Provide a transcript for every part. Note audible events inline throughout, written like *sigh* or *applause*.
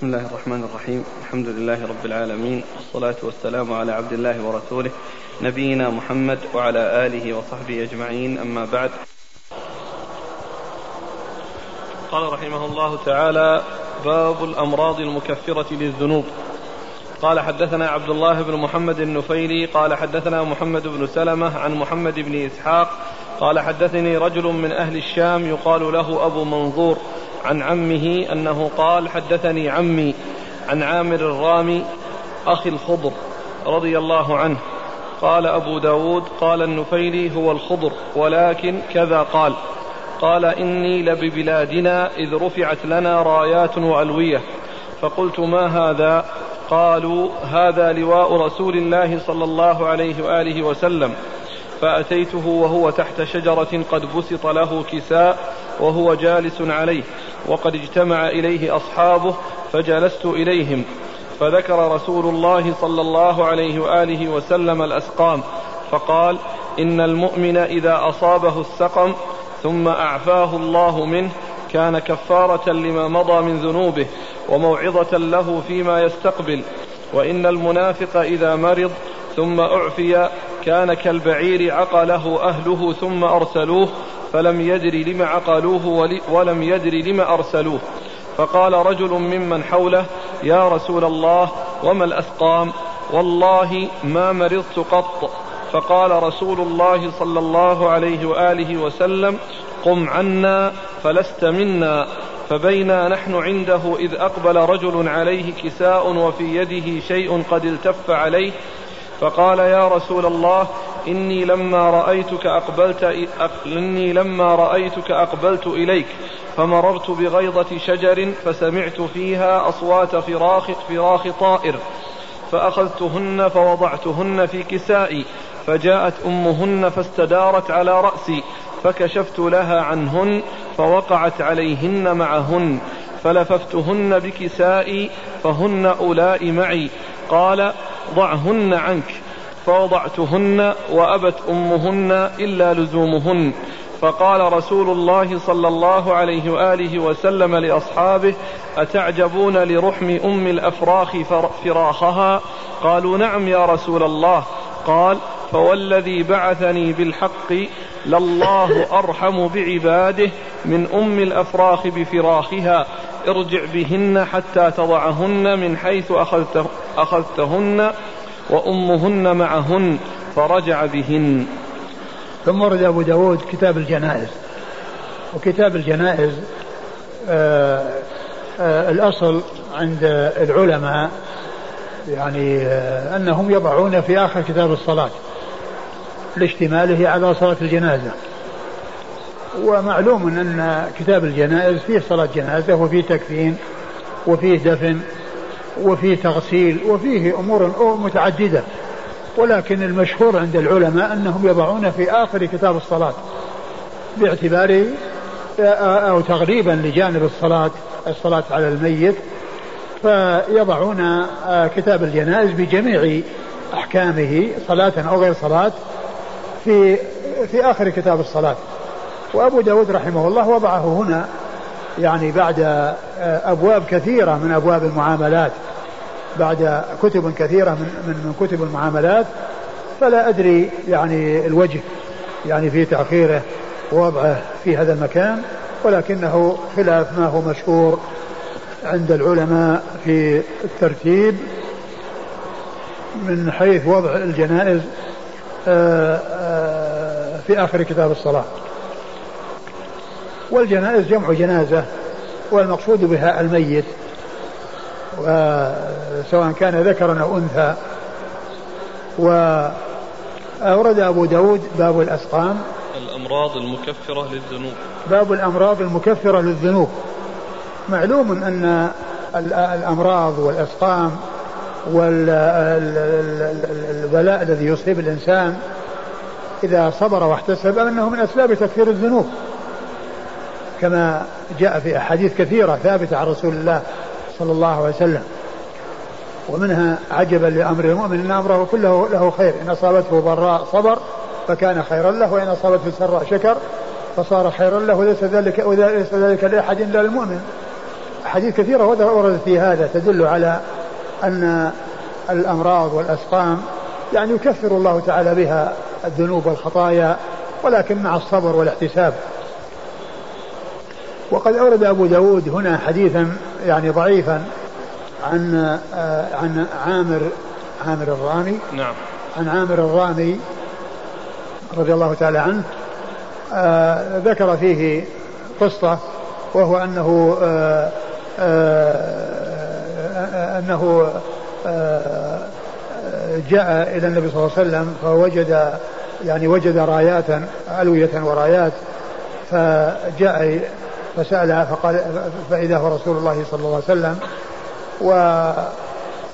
بسم الله الرحمن الرحيم الحمد لله رب العالمين والصلاة والسلام على عبد الله ورسوله نبينا محمد وعلى آله وصحبه أجمعين أما بعد قال رحمه الله تعالى باب الأمراض المكفرة للذنوب قال حدثنا عبد الله بن محمد النفيلي قال حدثنا محمد بن سلمة عن محمد بن إسحاق قال حدثني رجل من أهل الشام يقال له أبو منظور عن عمه أنه قال حدثني عمي عن عامر الرامي أخي الخضر رضي الله عنه. قال أبو داود قال النفيلي هو الخضر ولكن كذا قال. قال إني لببلادنا إذ رفعت لنا رايات وألوية. فقلت ما هذا؟ قالوا هذا لواء رسول الله صلى الله عليه وآله وسلم. فأتيته وهو تحت شجرة قد بسط له كساء وهو جالس عليه. وقد اجتمع إليه أصحابه فجلست إليهم فذكر رسول الله صلى الله عليه وآله وسلم الأسقام فقال إن المؤمن إذا أصابه السقم ثم أعفاه الله منه كان كفارة لما مضى من ذنوبه وموعظة له فيما يستقبل وإن المنافق إذا مرض ثم أعفي كان كالبعير عقله أهله ثم أرسلوه فلم يدر لم عقلوه ولم يدر لم أرسلوه. فقال رجل ممن حوله يا رسول الله وما الأسقام والله ما مرضت قط. فقال رسول الله صلى الله عليه وآله وسلم قم عنا فلست منا. فبينا نحن عنده إذ أقبل رجل عليه كساء وفي يده شيء قد التف عليه. فقال يا رسول الله إني لما رأيتك أقبلت إني لما رأيتك أقبلت إليك فمررت بغيضة شجر فسمعت فيها أصوات فراخ فراخ طائر فأخذتهن فوضعتهن في كسائي فجاءت أمهن فاستدارت على رأسي فكشفت لها عنهن فوقعت عليهن معهن فلففتهن بكسائي فهن أولاء معي قال ضعهن عنك فوضعتهن وأبت أمهن إلا لزومهن. فقال رسول الله صلى الله عليه وآله وسلم لأصحابه أتعجبون لرحم أم الأفراخ فراخها؟ قالوا نعم يا رسول الله. قال فوالذي بعثني بالحق لله أرحم بعباده من أم الأفراخ بفراخها. ارجع بهن حتى تضعهن من حيث أخذتهن. وأمهن معهن فرجع بهن. ثم ورد أبو داود كتاب الجنائز. وكتاب الجنائز آآ آآ الأصل عند العلماء يعني أنهم يضعون في آخر كتاب الصلاة لاشتماله على صلاة الجنازة. ومعلوم أن كتاب الجنائز فيه صلاة جنازة وفيه تكفين وفيه دفن وفيه تغسيل وفيه أمور متعددة. ولكن المشهور عند العلماء أنهم يضعون في آخر كتاب الصلاة باعتبار أو تغليبا لجانب الصلاة الصلاة على الميت. فيضعون كتاب الجنائز بجميع أحكامه صلاة أو غير صلاة في في آخر كتاب الصلاة. وأبو داود رحمه الله وضعه هنا. يعني بعد أبواب كثيرة من أبواب المعاملات بعد كتب كثيرة من, من, من كتب المعاملات فلا أدري يعني الوجه يعني في تأخيره ووضعه في هذا المكان ولكنه خلاف ما هو مشهور عند العلماء في الترتيب من حيث وضع الجنائز في آخر كتاب الصلاة. والجنائز جمع جنازة والمقصود بها الميت سواء كان ذكرا أو أنثى. وأورد أبو داود باب الأسقام. الأمراض المكفرة للذنوب. باب الأمراض المكفرة للذنوب. معلوم أن الأمراض والأسقام والبلاء الذي يصيب الإنسان إذا صبر واحتسب أنه من أسباب تكفير الذنوب. كما جاء في أحاديث كثيرة ثابتة عن رسول الله صلى الله عليه وسلم. ومنها عجبا لأمر المؤمن إن أمره كله له خير. إن أصابته ضراء صبر فكان خيرا له وإن أصابته سراء شكر فصار خيرا له. وليس ذلك وليس ذلك لأحد إلا للمؤمن أحاديث كثيرة وردت في هذا تدل على أن الأمراض والأسقام يعني يكفر الله تعالى بها الذنوب والخطايا ولكن مع الصبر والاحتساب وقد أورد أبو داود هنا حديثا يعني ضعيفا عن آه، عن عامر عامر الرامي. نعم. عن عامر الرامي رضي الله تعالى عنه آه ذكر فيه قصة وهو أنه آه أنه جاء إلى النبي صلى الله عليه وسلم فوجد يعني وجد رايات ألوية ورايات فجاء فسأل فقال فإذا هو رسول الله صلى الله عليه وسلم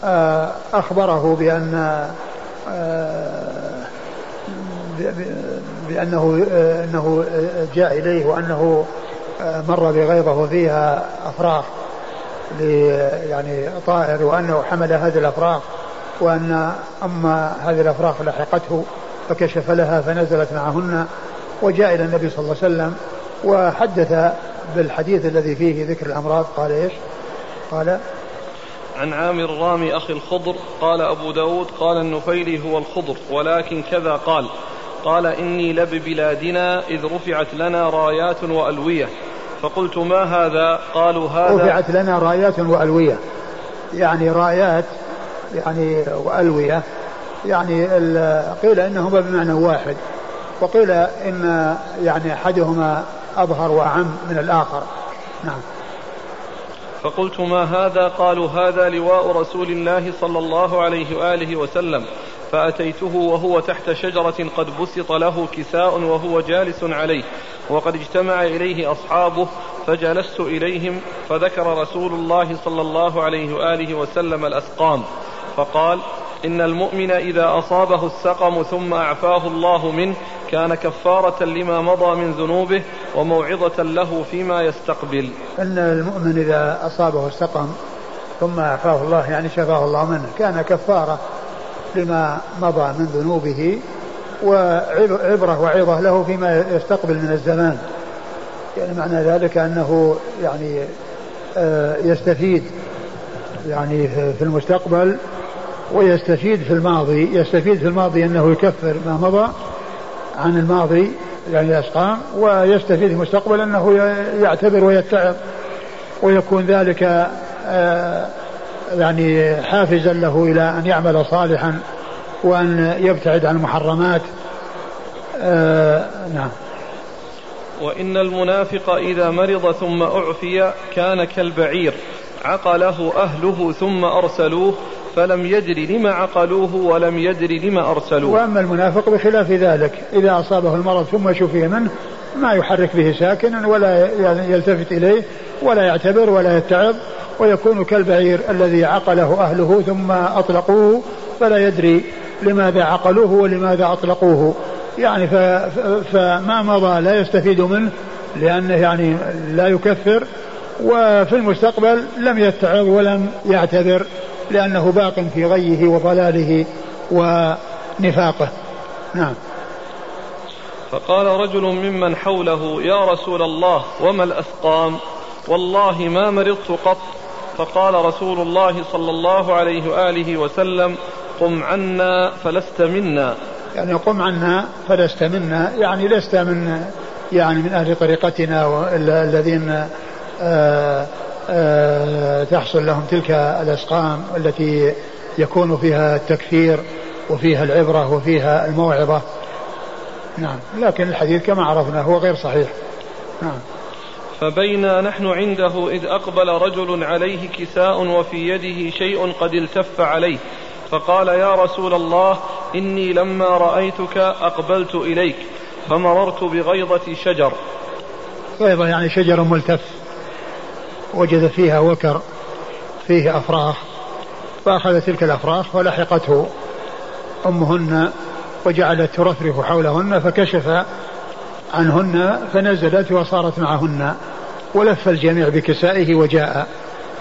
وأخبره بأن بأنه أنه جاء إليه وأنه مر بغيظة وفيها أفراخ يعني طائر وأنه حمل هذه الأفراخ وأن أما هذه الأفراخ لحقته فكشف لها فنزلت معهن وجاء إلى النبي صلى الله عليه وسلم وحدث بالحديث الذي فيه ذكر الأمراض قال إيش؟ قال عن عامر الرامي أخي الخضر قال أبو داود قال النفيلي هو الخضر ولكن كذا قال قال إني لببلادنا إذ رفعت لنا رايات وألوية. فقلت ما هذا؟ قالوا هذا رفعت لنا رايات وألوية. يعني رايات يعني وألوية. يعني قيل إنهما بمعنى واحد وقيل إن يعني أحدهما أظهر وأعم من الآخر. نعم. فقلت ما هذا؟ قالوا هذا لواء رسول الله صلى الله عليه وآله وسلم. فأتيته وهو تحت شجرة قد بسط له كساء وهو جالس عليه. وقد اجتمع إليه أصحابه فجلست إليهم فذكر رسول الله صلى الله عليه وآله وسلم الأسقام. فقال إن المؤمن إذا أصابه السقم ثم أعفاه الله منه كان كفارة لما مضى من ذنوبه وموعظة له فيما يستقبل. إن المؤمن إذا أصابه السقم ثم أعفاه الله يعني شفاه الله منه كان كفارة لما مضى من ذنوبه وعبرة وعظة له فيما يستقبل من الزمان. يعني معنى ذلك أنه يعني آه، يستفيد يعني في المستقبل ويستفيد في الماضي يستفيد في الماضي أنه يكفر ما مضى عن الماضي يعني الأسقام ويستفيد في المستقبل أنه يعتبر ويتعظ ويكون ذلك آه، يعني حافزا له إلى أن يعمل صالحا وأن يبتعد عن المحرمات. آه نعم. وإن المنافق إذا مرض ثم أعفي كان كالبعير عقله أهله ثم أرسلوه فلم يدر لما عقلوه ولم يدر لما أرسلوه. وأما المنافق بخلاف ذلك إذا أصابه المرض ثم شفي منه ما يحرك به ساكنا ولا يلتفت إليه ولا يعتبر ولا يتعظ ويكون كالبعير الذي عقله أهله ثم أطلقوه فلا يدري لماذا عقلوه ولماذا أطلقوه. يعني فما مضى لا يستفيد منه لأنه يعني لا يكفر وفي المستقبل لم يتعظ ولم يعتذر. لأنه باق في غيه وضلاله ونفاقه. نعم. فقال رجل ممن حوله يا رسول الله وما الأسقام والله ما مرضت قط. فقال رسول الله صلى الله عليه وآله وسلم قم عنا فلست منا. يعني قم عنا فلست منا يعني لست من يعني من أهل طريقتنا الذين آه، آه، تحصل لهم تلك الأسقام التي يكون فيها التكفير وفيها العبرة وفيها الموعظة. نعم لكن الحديث كما عرفنا هو غير صحيح. نعم. فبينا نحن عنده إذ أقبل رجل عليه كساء وفي يده شيء قد التف عليه فقال يا رسول الله إني لما رأيتك أقبلت إليك فمررت بغيضة شجر. غيضة يعني شجر ملتف. وجد فيها وكر فيه أفراخ فأخذ تلك الأفراخ ولحقته أمهن وجعلت ترفرف حولهن فكشف عنهن فنزلت وصارت معهن ولف الجميع بكسائه وجاء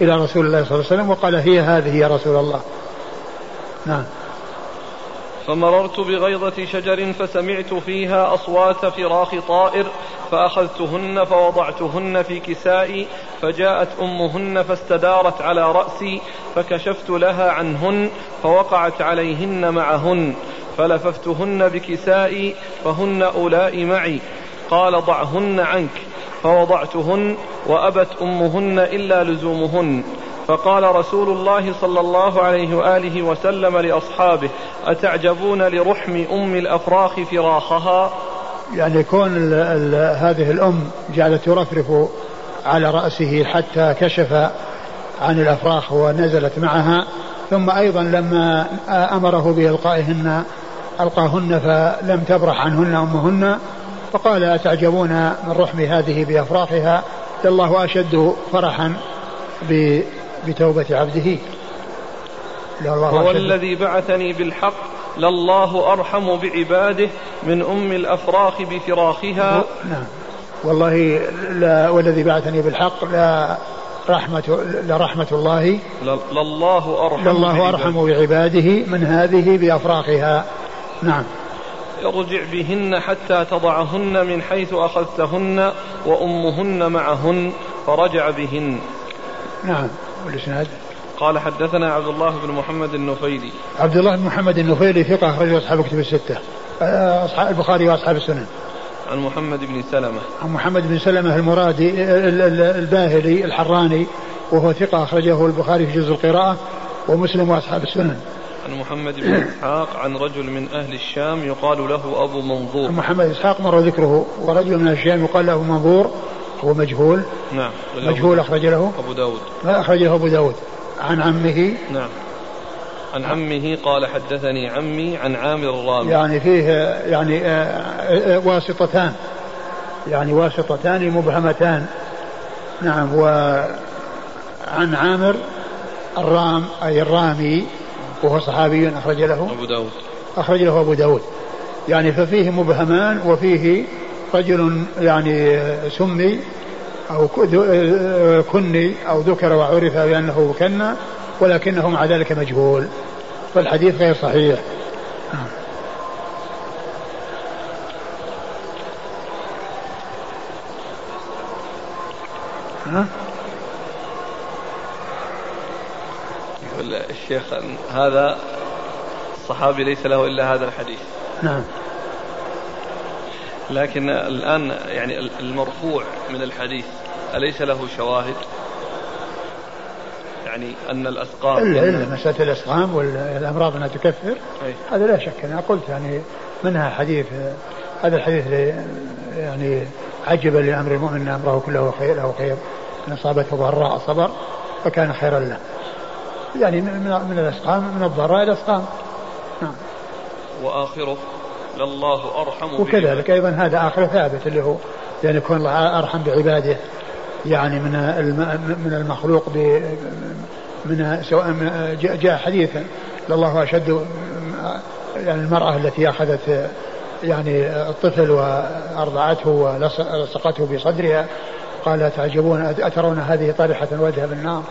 إلى رسول الله صلى الله عليه وسلم وقال هي هذه يا رسول الله. نعم. فمررت بغيضة شجر فسمعت فيها أصوات فراخ طائر فأخذتهن فوضعتهن في كسائي فجاءت أمهن فاستدارت على رأسي فكشفت لها عنهن فوقعت عليهن معهن فلففتهن بكسائي فهن أولاء معي قال ضعهن عنك فوضعتهن وأبت أمهن إلا لزومهن. فقال رسول الله صلى الله عليه وآله وسلم لأصحابه أتعجبون لرحم أم الأفراخ فراخها؟ يعني كون ال ال هذه الأم جعلت ترفرف على رأسه حتى كشف عن الأفراخ ونزلت معها ثم أيضا لما أمره بإلقائهن ألقاهن فلم تبرح عنهن أمهن فقال أتعجبون من رحم هذه بأفراخها؟ الله أشد فرحا بتوبة عبده. هو الذي بعثني بالحق لله أرحم بعباده من أم الأفراخ بفراخها. نعم. والله لا والذي بعثني بالحق لا رحمة لرحمة الله. لله أرحم لله أرحم بعباده من هذه بأفراخها. نعم. ارجع بهن حتى تضعهن من حيث أخذتهن وأمهن معهن فرجع بهن. نعم. والإسناد؟ قال حدثنا عبد الله بن محمد النفيلي. عبد الله بن محمد النفيلي ثقة أخرجه أصحاب كتب الستة. أصحاب البخاري وأصحاب السنن. عن محمد بن سلمة. عن محمد بن سلمة المرادي الباهلي الحراني وهو ثقة أخرجه البخاري في جزء القراءة ومسلم وأصحاب السنن. عن محمد بن إسحاق عن رجل من أهل الشام يقال له أبو منظور. محمد إسحاق مر ذكره ورجل من أهل الشام يقال له منظور. هو مجهول. نعم. مجهول أخرج له؟ أبو داود. أخرجه أبو داود. عن عمه؟ نعم. عن عمه قال حدثني عمي عن عامر الرامي. يعني فيه يعني آه، آه، واسطتان. يعني واسطتان مبهمتان. نعم وعن عامر الرام أي الرامي وهو صحابي أخرج له؟ أبو داود. أخرج له أبو داود. يعني ففيه مبهمان وفيه رجل يعني سمي أو كني أو ذكر وعرف بأنه كنى ولكنه مع ذلك مجهول فالحديث غير صحيح. ها؟ يقول الشيخ هذا الصحابي ليس له إلا هذا الحديث. نعم. لكن الآن يعني المرفوع من الحديث أليس له شواهد؟ يعني أن الأسقام إلا إلا مسألة الأسقام والأمراض أنها تكفر. هذا لا شك أنا قلت يعني منها حديث هذا الحديث يعني عجب لأمر المؤمن أمره كله خير له خير إن أصابته ضراء صبر فكان خيرا له. يعني من من الأسقام من الضراء إلى الأسقام. نعم. وآخره؟ لله أرحم وكذلك أيضا هذا آخر ثابت اللي هو يعني يكون الله أرحم بعباده يعني من من المخلوق ب من سواء جاء حديثا لله أشد يعني المرأة التي أخذت يعني الطفل وأرضعته ولصقته بصدرها قال تعجبون أترون هذه طرحة وجهها بالنار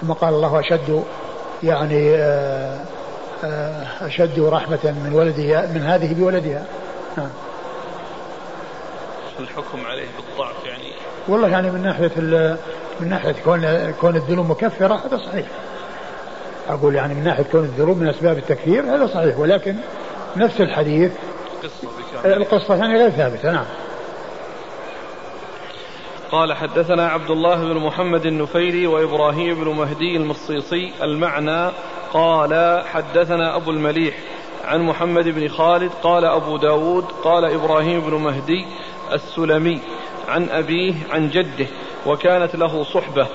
ثم قال الله أشد يعني آه، أشد رحمة من ولدها من هذه بولدها. نعم الحكم عليه بالضعف يعني؟ والله يعني من ناحية من ناحية كون كون الذنوب مكفرة هذا صحيح. أقول يعني من ناحية كون الذنوب من أسباب التكفير هذا صحيح. ولكن نفس الحديث قصة القصة يعني غير ثابتة نعم. قال حدثنا عبد الله بن محمد النفيلي وإبراهيم بن مهدي المصيصي المعنى قال حدثنا أبو المليح عن محمد بن خالد قال أبو داود قال إبراهيم بن مهدي السلمي عن أبيه عن جده وكانت له صحبة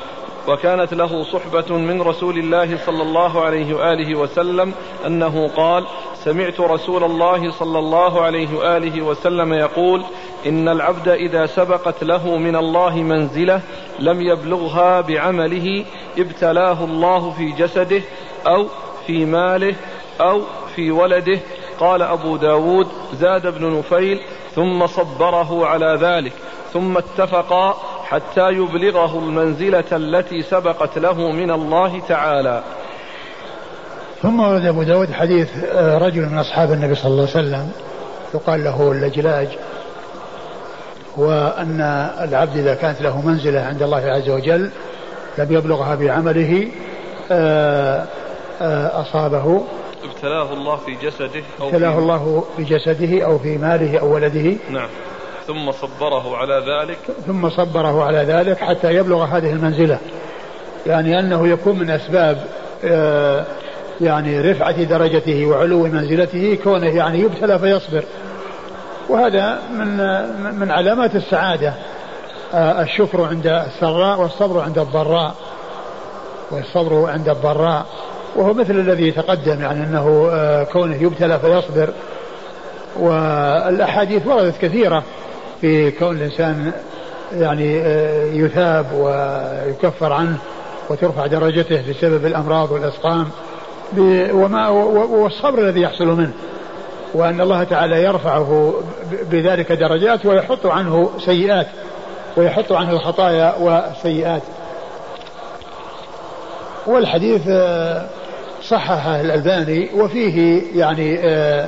وكانت له صحبة من رسول الله صلى الله عليه وآله وسلم أنه قال سمعت رسول الله صلى الله عليه وآله وسلم يقول إن العبد إذا سبقت له من الله منزلة لم يبلغها بعمله ابتلاه الله في جسده أو في ماله أو في ولده. قال أبو داود زاد ابن نفيل ثم صبره على ذلك ثم اتفقا حتى يبلغه المنزلة التي سبقت له من الله تعالى. ثم ورد أبو داود حديث آه، رجل من أصحاب النبي صلى الله عليه وسلم يقال له اللجلاج وأن العبد إذا كانت له منزلة عند الله عز وجل لم يبلغها بعمله آه، آه، أصابه. ابتلاه الله في جسده أو ابتلاه الله في جسده أو في ماله أو ولده. نعم. ثم صبره على ذلك. ثم صبره على ذلك حتى يبلغ هذه المنزلة. يعني أنه يكون من أسباب آه، يعني رفعة درجته وعلو منزلته كونه يعني يبتلى فيصبر. وهذا من من علامات السعادة. آه، الشكر عند السراء والصبر عند الضراء. والصبر عند الضراء. وهو مثل الذي تقدم يعني أنه آه، كونه يبتلى فيصبر. والأحاديث وردت كثيرة. في كون الإنسان يعني آه، يثاب ويكفر عنه وترفع درجته بسبب الأمراض والأسقام وما والصبر الذي يحصل منه وأن الله تعالى يرفعه بذلك درجات ويحط عنه سيئات ويحط عنه الخطايا والسيئات والحديث آه، صححه الألباني وفيه يعني آه،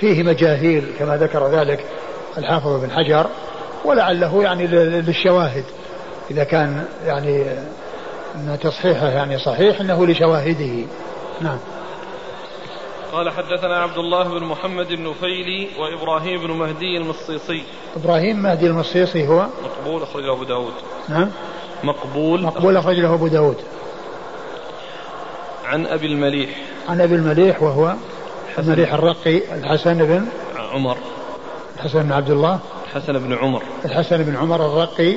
فيه مجاهيل كما ذكر ذلك. الحافظ بن حجر ولعله يعني للشواهد. إذا كان يعني أن تصحيحه يعني صحيح أنه لشواهده. نعم. قال حدثنا عبد الله بن محمد النفيلي وإبراهيم بن مهدي المصيصي. إبراهيم مهدي المصيصي هو؟ مقبول أخرج له أبو داود. نعم. مقبول مقبول أخرج له أبو داود. عن أبي المليح. عن أبي المليح وهو المليح الرقي الحسن بن عمر. الحسن بن عبد الله الحسن بن عمر. الحسن بن عمر الرقي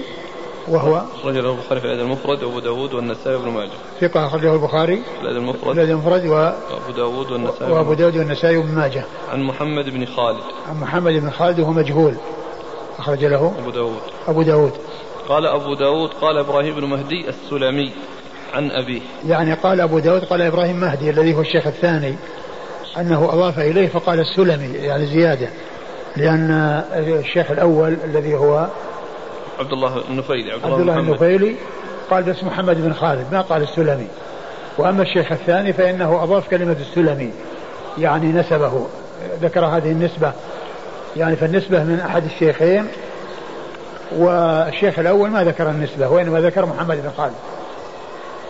وهو أخرج له البخاري في الأدب المفرد وأبو داود والنسائي وابن ماجه. ثقة أخرجه البخاري في الأدب المفرد. في الأدب المفرد و... وأبو داود والنسائي وأبو داود والنسائي وابن ماجه. عن محمد بن خالد. عن محمد بن خالد وهو مجهول. أخرج له أبو داود. أبو داود. قال أبو داود قال إبراهيم بن مهدي السلمي عن أبيه. يعني قال أبو داود قال إبراهيم مهدي الذي هو الشيخ الثاني أنه أضاف إليه فقال السلمي يعني زيادة. لأن الشيخ الأول الذي هو عبد الله النفيلي عبد الله, عبد الله النفيلي قال بس محمد بن خالد ما قال السلمي. وأما الشيخ الثاني فإنه أضاف كلمة السلمي يعني نسبه ذكر هذه النسبة. يعني فالنسبة من أحد الشيخين والشيخ الأول ما ذكر النسبة وإنما ذكر محمد بن خالد.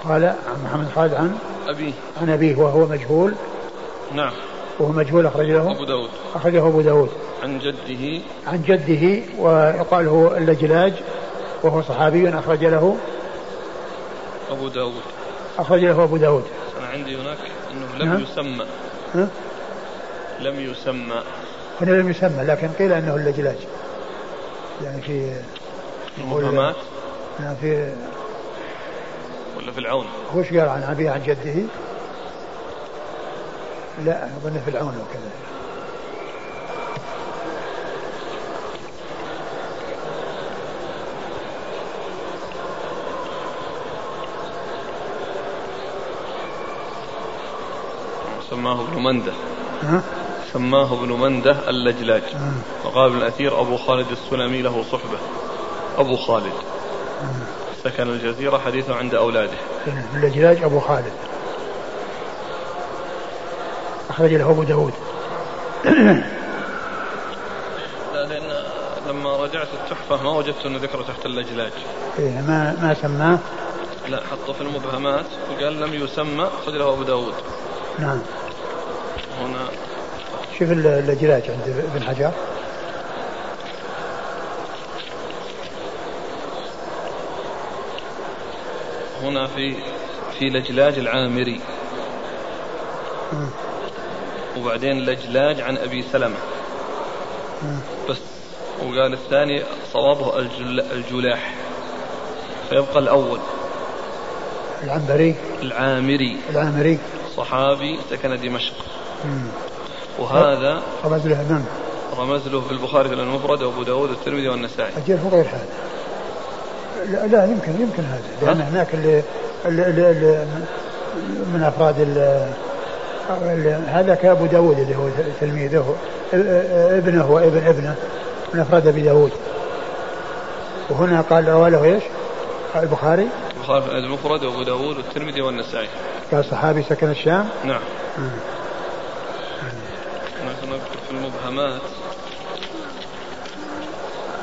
قال عن محمد خالد عن أبيه. عن أبيه وهو مجهول. نعم. وهو مجهول أخرج له أبو داود. أخرجه أبو داود. عن جده. عن جده ويقال هو اللجلاج وهو صحابي أخرج له. أبو داود. أخرج له أبو داود. أنا عندي هناك أنه لم نعم. يسمى. ها؟ لم يسمى. هنا لم يسمى لكن قيل أنه اللجلاج يعني في المبهمات نعم في ولا في العون؟ وش قال عن أبيه عن جده؟ لا أظن في العون وكذا. سماه ابن منده. ها؟ سماه ابن منده اللجلاج. وقال ابن الأثير أبو خالد السلمي له صحبة. أبو خالد. سكن الجزيرة حديثه عند أولاده. اللجلاج أبو خالد. أخرج له أبو داود. لا لأن لما رجعت التحفة ما وجدت أنه ذكر تحت اللجلاج إيه ما ما سماه؟ لا حطه في المبهمات. وقال لم يسمى أخرج له أبو داود. نعم. هنا. شوف اللجلاج عند ابن حجر. هنا في في لجلاج العامري. وبعدين لجلاج عن أبي سلمة. بس. وقال الثاني صوابه الجل الجلاح. فيبقى الأول. العنبري. العامري. العامري. صحابي سكن دمشق. وهذا رمز له من؟ رمز له في البخاري في المفرد وأبو داود والترمذي والنسائي. أجل هو غير هذا. لا, لا يمكن يمكن هذا. لأن هناك اللي, اللي, اللي من أفراد هذا كأبو داود اللي هو تلميذه ابنه وابن ابنه من أفراد أبي داود. وهنا قال رواه له إيش؟ البخاري؟ المفرد وأبو داود والترمذي والنسائي. قال صحابي سكن الشام؟ نعم. في المبهمات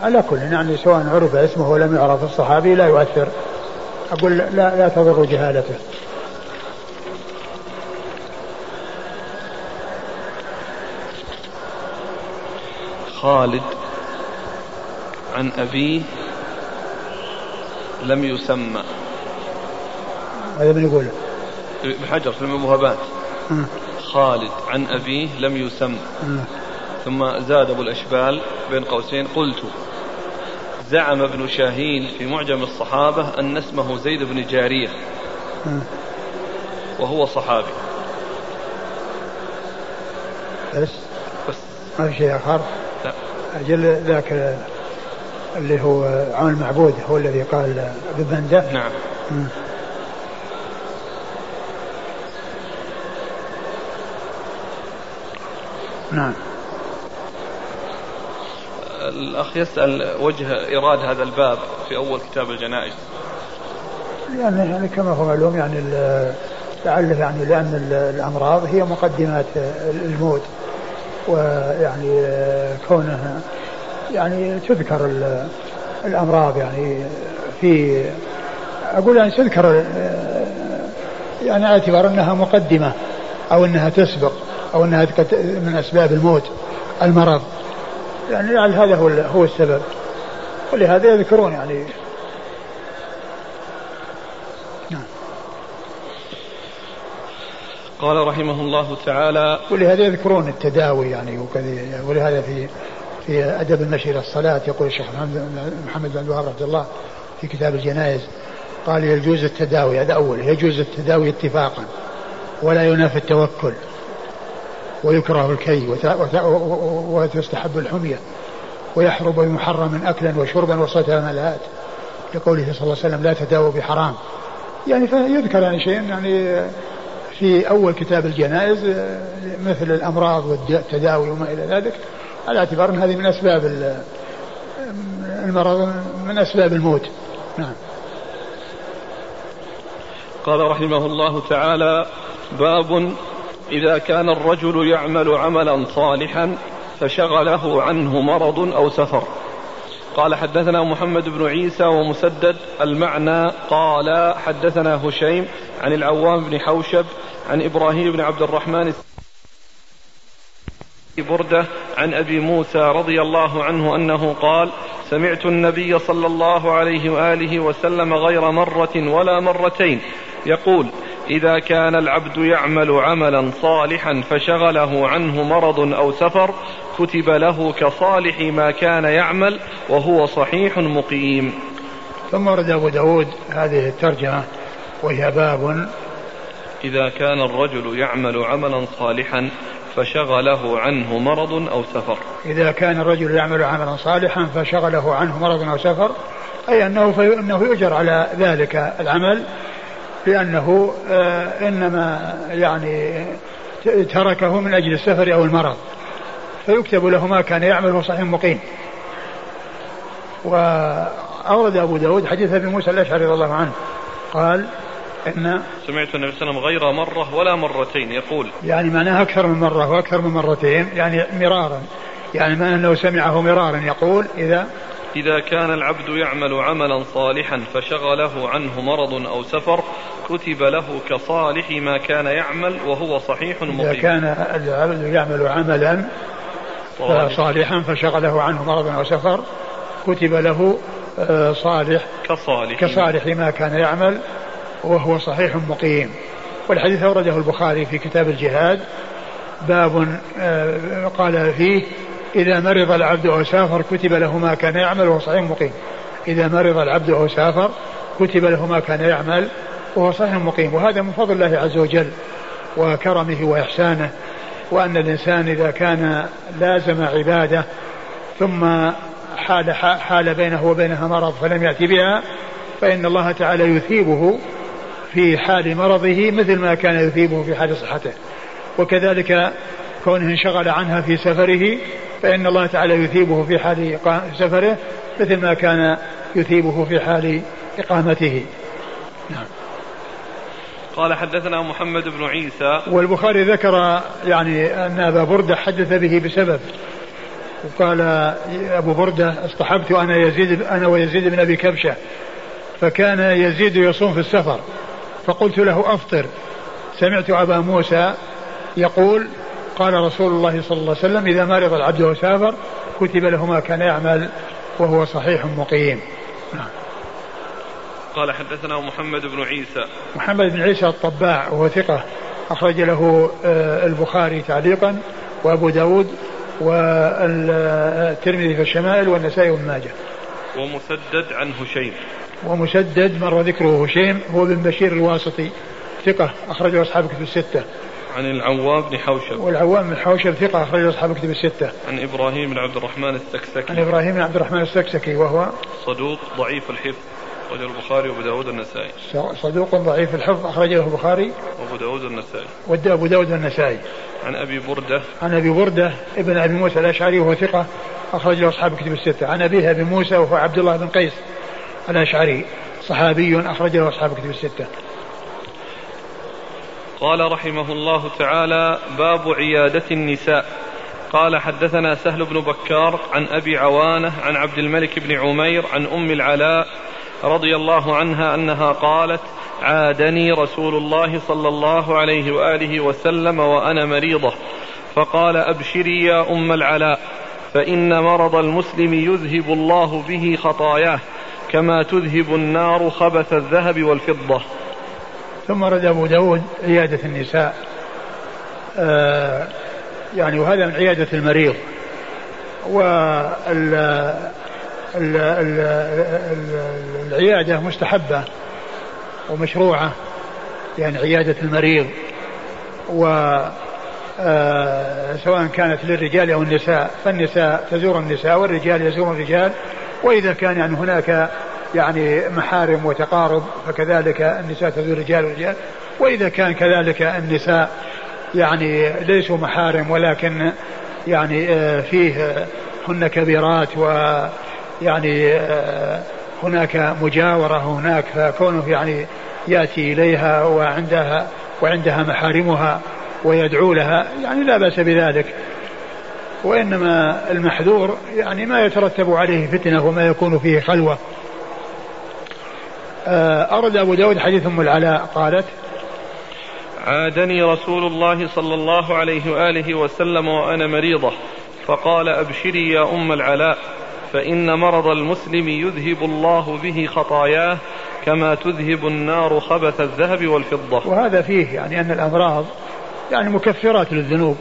على كل يعني سواء عرف اسمه ولم يعرف الصحابي لا يؤثر. أقول لا لا تضر جهالته. خالد عن أبيه لم يسمى. هذا من يقول. ابن حجر في الموهبات خالد عن أبيه لم يسم ثم زاد أبو الأشبال بين قوسين قلت زعم ابن شاهين في معجم الصحابة أن اسمه زيد بن جارية. وهو صحابي. بس. بس. ما في شيء آخر. أجل ذاك اللي هو عون المعبود هو الذي قال ببندة نعم. م. نعم. الأخ يسأل وجه إيراد هذا الباب في أول كتاب الجنائز. يعني, يعني كما هو معلوم يعني لعله يعني لأن الأمراض هي مقدمات الموت. ويعني كونها يعني تذكر الأمراض يعني في أقول يعني تذكر يعني على اعتبار أنها مقدمة أو أنها تسبق أو أنها من أسباب الموت المرض. يعني لعل هذا هو هو السبب. ولهذا يذكرون يعني قال رحمه الله تعالى ولهذا يذكرون التداوي يعني وكذا ولهذا في في أدب المشي إلى الصلاة يقول الشيخ محمد بن الوهاب رحمه الله في كتاب الجنائز قال يجوز التداوي هذا أول يجوز التداوي اتفاقا ولا ينافي التوكل ويكره الكي وتستحب الحمية ويحرم من أكلا وشربا وستاملات لقوله صلى الله عليه وسلم لا تداووا بحرام. يعني فيذكر يعني شيء يعني في أول كتاب الجنائز مثل الأمراض والتداوي وما إلى ذلك على اعتبار أن هذه من أسباب المرض من أسباب الموت. نعم. قال رحمه الله تعالى باب إذا كان الرجل يعمل عملا صالحا فشغله عنه مرض أو سفر. قال حدثنا محمد بن عيسى ومسدد المعنى قال حدثنا هشيم عن العوام بن حوشب عن إبراهيم بن عبد الرحمن بردة عن أبي موسى رضي الله عنه أنه قال سمعت النبي صلى الله عليه وآله وسلم غير مرة ولا مرتين يقول إذا كان العبد يعمل عملا صالحا فشغله عنه مرض أو سفر كتب له كصالح ما كان يعمل وهو صحيح مقيم. ثم ورد أبو داود هذه الترجمة وهي باب إذا كان الرجل يعمل عملا صالحا فشغله عنه مرض أو سفر. إذا كان الرجل يعمل عملا صالحا فشغله عنه مرض أو سفر أي أنه, أنه يؤجر على ذلك العمل لأنه آه، إنما يعني تركه من أجل السفر أو المرض. فيكتب له ما كان يعمله صحيح مقيم. وأورد أبو داود حديث أبي موسى الأشعري رضي الله عنه قال إن سمعت النبي صلى الله عليه وسلم غير مرة ولا مرتين يقول. يعني معناها أكثر من مرة وأكثر من مرتين يعني مرارا. يعني ما أنه سمعه مرارا يقول إذا إذا كان العبد يعمل عملا صالحا فشغله عنه مرض أو سفر كتب له كصالح ما كان يعمل وهو صحيح مقيم. إذا كان العبد يعمل عملا صالحا فشغله عنه مرض أو سفر كتب له آه، صالح كصالح. كصالح ما كان يعمل وهو صحيح مقيم. والحديث أورده البخاري في كتاب الجهاد. باب آه، قال فيه إذا مرض العبد أو سافر كتب له ما كان يعمل وهو صحيح مقيم. إذا مرض العبد أو سافر كتب له ما كان يعمل وهو صحيح مقيم. وهذا من فضل الله عز وجل وكرمه وإحسانه وأن الإنسان إذا كان لازم عبادة ثم حال, حال بينه وبينها مرض فلم يأتي بها فإن الله تعالى يثيبه في حال مرضه مثل ما كان يثيبه في حال صحته. وكذلك كونه انشغل عنها في سفره فإن الله تعالى يثيبه في حال سفره مثل ما كان يثيبه في حال إقامته. نعم. قال حدثنا محمد بن عيسى. والبخاري ذكر يعني أن أبا بردة حدث به بسبب. وقال أبو بردة اصطحبت أنا يزيد أنا ويزيد بن أبي كبشة فكان يزيد يصوم في السفر. فقلت له أفطر. سمعت أبا موسى يقول قال رسول الله صلى الله عليه وسلم إذا مرض العبد وسافر كتب له ما كان يعمل وهو صحيح مقيم. نعم. قال حدثنا محمد بن عيسى. محمد بن عيسى الطباع وهو ثقة أخرج له آه، البخاري تعليقا وأبو داود والترمذي في الشمائل والنسائي وابن ماجه. ومسدد عن هشيم. ومسدد مر ذكره هشيم هو بن بشير الواسطي ثقة أخرجه أصحاب الكتب الستة. عن العوام بن حوشب. والعوام بن حوشب ثقة أخرجه أصحاب الكتب الستة. عن إبراهيم بن عبد الرحمن السكسكي. عن إبراهيم بن عبد الرحمن السكسكي وهو صدوق ضعيف الحفظ أخرجه البخاري وأبو داود النسائي صدوق ضعيف الحفظ أخرجه البخاري وأبو داود النسائي وأبو داود النسائي عن أبي بردة. عن أبي بردة ابن أبي موسى الأشعري وهو ثقة أخرج له أصحاب الكتب الستة. عن أبيه أبي موسى وهو عبد الله بن قيس. الأشعري صحابي أخرج له أصحاب الكتب الستة. قال رحمه الله تعالى باب عيادة النساء. قال حدثنا سهل بن بكار عن أبي عوانة عن عبد الملك بن عمير عن أم العلاء رضي الله عنها أنها قالت عادني رسول الله صلى الله عليه وآله وسلم وأنا مريضة. فقال أبشري يا أم العلاء فإن مرض المسلم يذهب الله به خطاياه. كما تذهب النار خبث الذهب والفضة. ثم رد أبو داود عيادة النساء. آه يعني وهذا من عيادة المريض. وال العيادة مستحبة ومشروعة يعني عيادة المريض. و آه، سواء كانت للرجال أو النساء فالنساء تزور النساء والرجال يزورون الرجال وإذا كان يعني هناك يعني محارم وتقارب فكذلك النساء تزور الرجال والرجال. وإذا كان كذلك النساء يعني ليسوا محارم ولكن يعني آه، فيه هن كبيرات ويعني آه، هناك مجاورة هناك فكونه يعني يأتي إليها وعندها وعندها محارمها ويدعو لها يعني لا بأس بذلك. وإنما المحذور يعني ما يترتب عليه فتنة وما يكون فيه خلوة. آه، أرد أبو داود حديث أم العلاء قالت عادني رسول الله صلى الله عليه وآله وسلم وأنا مريضة فقال أبشري يا أم العلاء فإن مرض المسلم يذهب الله به خطاياه كما تذهب النار خبث الذهب والفضة. وهذا فيه يعني أن الأمراض يعني مكفرات للذنوب.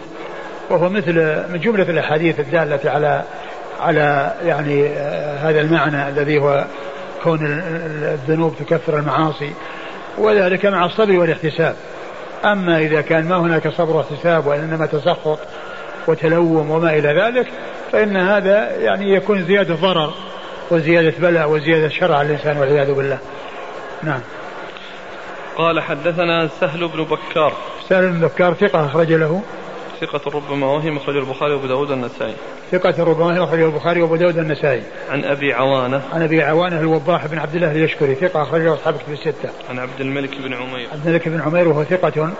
وهو مثل من جملة الأحاديث الدالة على على يعني آه، هذا المعنى الذي هو كون الذنوب تكفر المعاصي وذلك مع الصبر والاحتساب. أما إذا كان ما هناك صبر واحتساب وإنما تسخط وتلوم وما إلى ذلك فإن هذا يعني يكون زيادة ضرر وزيادة بلاء وزيادة شر على الإنسان والعياذ بالله. نعم. قال حدثنا سهل بن بكار. سهل بن بكار ثقة أخرج له. ثقة ربما وهم أخرج البخاري وأبو داود النسائي ثقة ربما وهم أخرج البخاري وأبو داود النسائي عن أبي عوانة. عن أبي عوانة الوضاح بن عبد الله اليشكري ثقة أخرج له أصحاب الكتب الستة. عن عبد الملك بن عمير. عبد الملك بن عمير وهو ثقة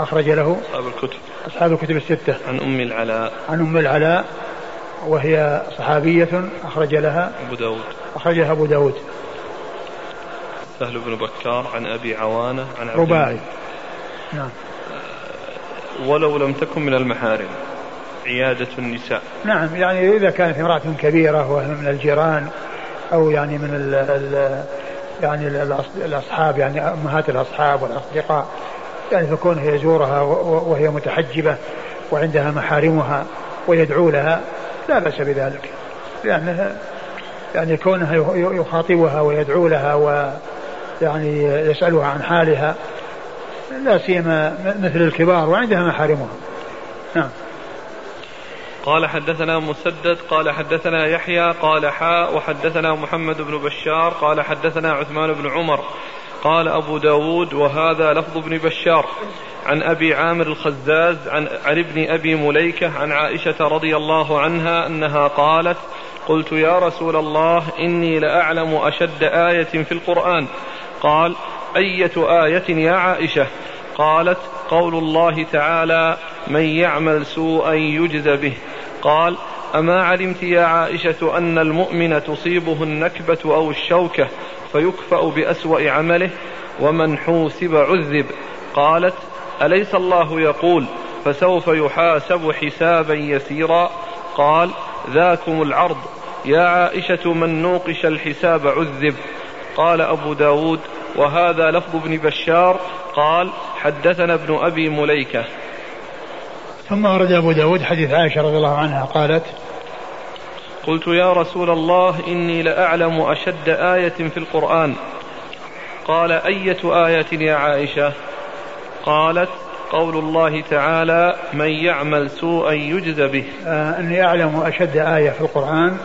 أخرج له أصحاب الكتب. أصحاب الكتب الستة. عن أم العلاء. عن أم العلاء وهي صحابية أخرج لها. أبو داود. أخرجها أبو داود. سهل بن بكار. عن أبي عوانة. عن عبد رباعي. نعم. ولو لم تكن من المحارم. عيادة النساء. نعم يعني إذا كانت امرأة كبيرة وهي من الجيران أو يعني من ال ال يعني الأصحاب يعني أمهات الأصحاب والأصدقاء يعني فكونه يزورها وهي متحجبة وعندها محارمها ويدعو لها لا بأس بذلك. لأنها يعني كونها يخاطبها ويدعو لها ويعني يسألها عن حالها لا سيما مثل الكبار وعندها محارمها نعم. قال حدثنا مسدد قال حدثنا يحيى قال حاء وحدثنا محمد بن بشار قال حدثنا عثمان بن عمر قال أبو داود وهذا لفظ ابن بشار. عن أبي عامر الخزاز عن, عن ابن أبي مليكة عن عائشة رضي الله عنها أنها قالت قلت يا رسول الله إني لأعلم أشد آية في القرآن. قال أية آية يا عائشة؟ قالت قول الله تعالى من يعمل سوءا يجز به قال أما علمت يا عائشة أن المؤمن تصيبه النكبة أو الشوكة فيكفأ بأسوأ عمله؟ ومن حوسب عذب قالت أليس الله يقول فسوف يحاسب حسابا يسيرا قال ذاكم العرض يا عائشة من نوقش الحساب عذب قال أبو داود وهذا لفظ ابن بشار قال حدثنا ابن أبي مليكة. ثم ورد أبو داود حديث عائشة رضي الله عنها قالت قلت يا رسول الله إني لأعلم أشد آية في القرآن. قال أية آية يا عائشة؟ قالت قول الله تعالى من يعمل سوءا يجز به. آه أني أعلم أشد آية في القرآن.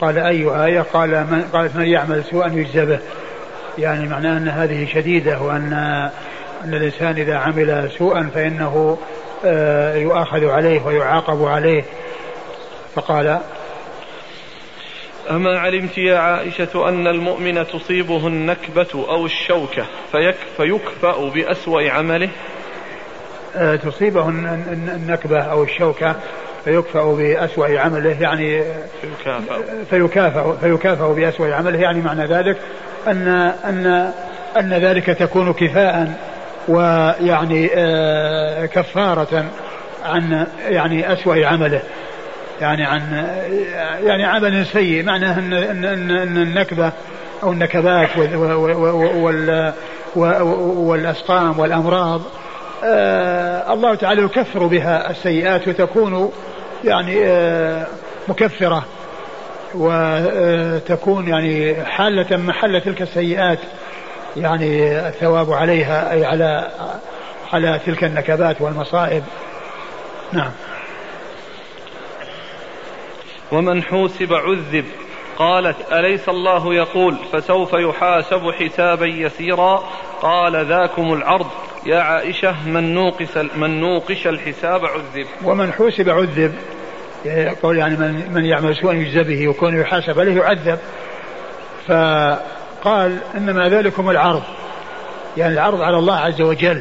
قال أي آية؟ قال من قالت من يعمل سوءا يجزى به. يعني معناه أن هذه شديدة وأن أن الإنسان إذا عمل سوءا فإنه آه، يؤاخذ عليه ويعاقب عليه. فقال أما علمت يا عائشة أن المؤمن تصيبه النكبة أو الشوكة فيك فيكفأ بأسوأ عمله؟ آه، تصيبه النكبة أو الشوكة فيكفأ بأسوأ عمله يعني فيكافأ. فيكافأ, فيكافأ بأسوأ عمله يعني معنى ذلك أن أن أن ذلك تكون كفاء ويعني آه، كفارة عن يعني أسوأ عمله. يعني عن يعني عمل سيء. معناه أن أن أن النكبة أو النكبات وال والأسقام والأمراض آه، الله تعالى يكفر بها السيئات وتكون يعني آه، مكفرة. وتكون يعني حالة محل تلك السيئات يعني الثواب عليها أي على على تلك النكبات والمصائب. نعم. ومن حوسب عذب قالت أليس الله يقول فسوف يحاسب حسابا يسيرا؟ قال ذاكم العرض. يا عائشة من نوقش من نوقش الحساب عذب. ومن حوسب عذب يقول يعني من من يعمل سوءا يجزى به وكون يحاسب عليه يعذب. فقال إنما ذلكم العرض يعني العرض على الله عز وجل.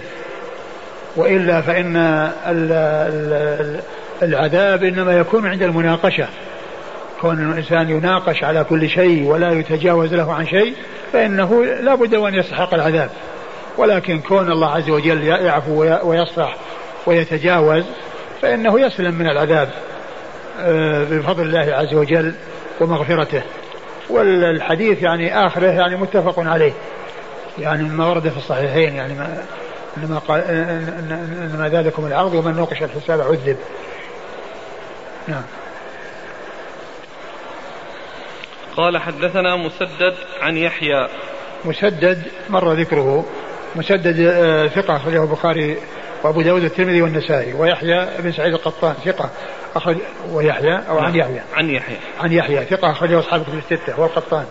وإلا فإن العذاب إنما يكون عند المناقشة. كون الإنسان يناقش على كل شيء ولا يتجاوز له عن شيء فإنه لا بد وأن يستحق العذاب. ولكن كون الله عز وجل يعفو ويصفح ويتجاوز فإنه يسلم من العذاب. بفضل الله عز وجل ومغفرته. والحديث يعني آخره يعني متفق عليه. يعني ما ورد في الصحيحين يعني ما إنما قال إنما ذلكم العرض ومن نوقش الحساب عذب. نعم. قال حدثنا مسدد عن يحيى. مسدد مر ذكره. مسدد آه، ثقة أخرجه البخاري وأبو داود الترمذي والنسائي ويحيى بن سعيد القطان ثقة أخرج ويحيى أو عن نعم. يحيى. عن يحيى. عن يحيى ثقة أخرجه أصحاب كتب الستة هو القطان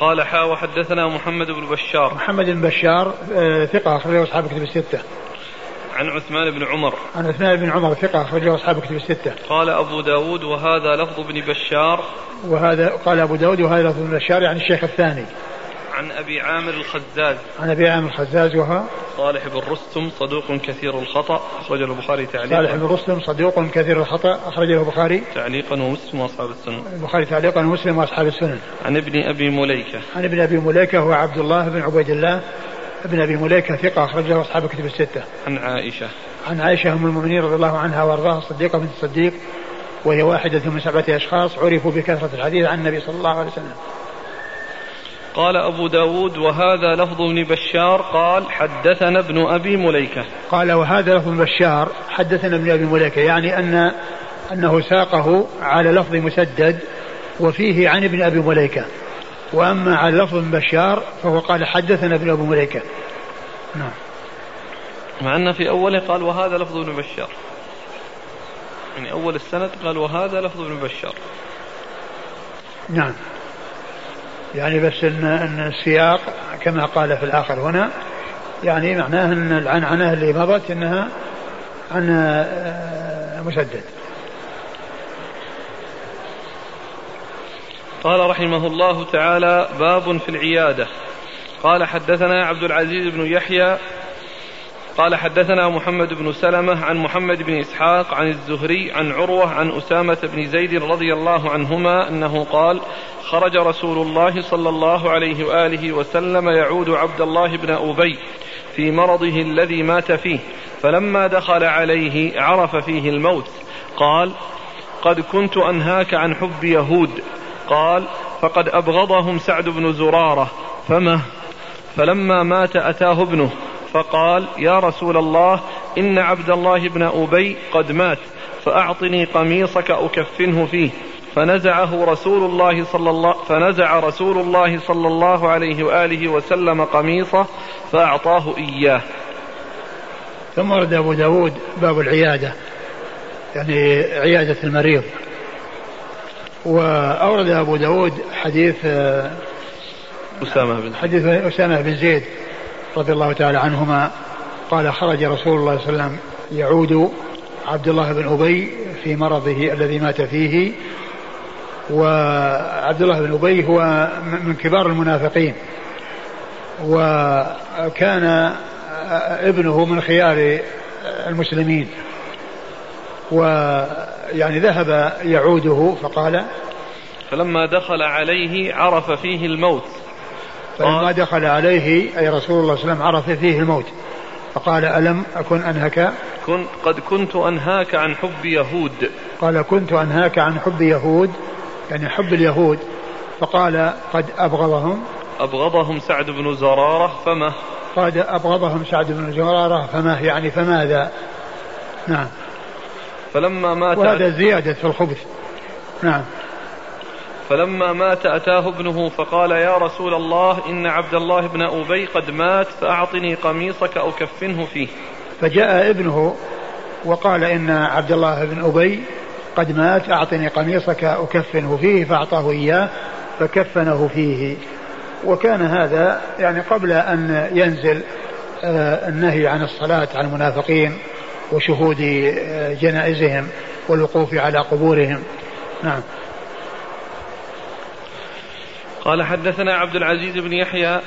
قال حا وحدثنا محمد بن بشار. محمد بن بشار آه، ثقة أخرجه أصحاب كتب الستة. عن عثمان بن عمر. عن عثمان بن عمر ثقة أخرجه أصحاب كتب الستة. قال أبو داود وهذا لفظ ابن بشار. وهذا قال أبو داود وهذا لفظ ابن بشار يعني الشيخ الثاني. عن أبي عامر الخزاز عن أبي عامر الخزاز وها صالح بن رستم صدوق كثير الخطأ أخرجه البخاري تعليقا صالح بن رستم صدوق كثير الخطأ أخرجه البخاري تعليقا ومسلم وأصحاب السنن البخاري تعليقا ومسلم وأصحاب السنن عن ابن أبي مليكة عن ابن أبي مليكة هو عبد الله بن عبيد الله ابن أبي مليكة ثقة أخرجه أصحاب كتب الستة. عن عائشة. عن عائشة أم المؤمنين رضي الله عنها وأرضاها الصديقة بنت الصديق وهي واحدة من سبعة أشخاص عرفوا بكثرة الحديث عن النبي صلى الله عليه وسلم. قال أبو داود وهذا لفظ ابن بشار قال حدثنا ابن أبي مليكة. قال وهذا لفظ ابن بشار حدثنا ابن أبي مليكة يعني أن أنه ساقه على لفظ مسدد وفيه عن ابن أبي مليكة. وأما على لفظ ابن بشار فهو قال حدثنا ابن أبي مليكة. نعم. مع أن في أوله قال وهذا لفظ ابن بشار. يعني أول السند قال وهذا لفظ ابن بشار. نعم. يعني بس ان إن السياق كما قال في الآخر هنا يعني معناه إن العنعنه اللي مضت إنها عن آه، مسدد. قال رحمه الله تعالى باب في العيادة قال حدثنا عبد العزيز بن يحيى قال حدثنا محمد بن سلمة عن محمد بن إسحاق عن الزهري عن عروة عن أسامة بن زيد رضي الله عنهما أنه قال خرج رسول الله صلى الله عليه وآله وسلم يعود عبد الله بن أبي في مرضه الذي مات فيه فلما دخل عليه عرف فيه الموت قال قد كنت أنهاك عن حب يهود قال فقد أبغضهم سعد بن زرارة فما فلما مات أتاه ابنه فقال يا رسول الله إن عبد الله بن أبي قد مات فأعطني قميصك أكفنه فيه. فنزعه رسول الله صلى الله فنزع رسول الله صلى الله عليه وآله وسلم قميصه فأعطاه إياه. ثم ورد أبو داود باب العيادة يعني عيادة المريض. وأورد أبو داود حديث آه، أسامة بن حديث أسامة بن زيد. رضي الله تعالى عنهما قال خرج رسول الله صلى الله عليه وسلم يعود عبد الله بن أبي في مرضه الذي مات فيه وعبد الله بن أبي هو من كبار المنافقين وكان ابنه من خيار المسلمين ويعني ذهب يعوده فقال فلما دخل عليه عرف فيه الموت. فلما دخل عليه أي رسول الله صلى الله عليه وسلم عرف فيه الموت. فقال ألم أكن أنهك؟ كن قد كنت أنهاك عن حب يهود. قال كنت أنهاك عن حب يهود يعني حب اليهود. فقال قد أبغضهم. أبغضهم سعد بن زرارة فما؟ قد أبغضهم سعد بن زرارة فما يعني فماذا؟ نعم. فلما مات وهذا زيادة في الخبث. نعم. فلما مات أتاه ابنه فقال يا رسول الله إن عبد الله بن أبي قد مات فأعطني قميصك أكفنه فيه. فجاء ابنه وقال إن عبد الله بن أبي قد مات أعطني قميصك أكفنه فيه فأعطاه إياه فكفنه فيه. وكان هذا يعني قبل أن ينزل آه، النهي عن الصلاة على المنافقين وشهود آه، جنائزهم والوقوف على قبورهم. نعم. قال حدثنا عبد العزيز بن يحيى.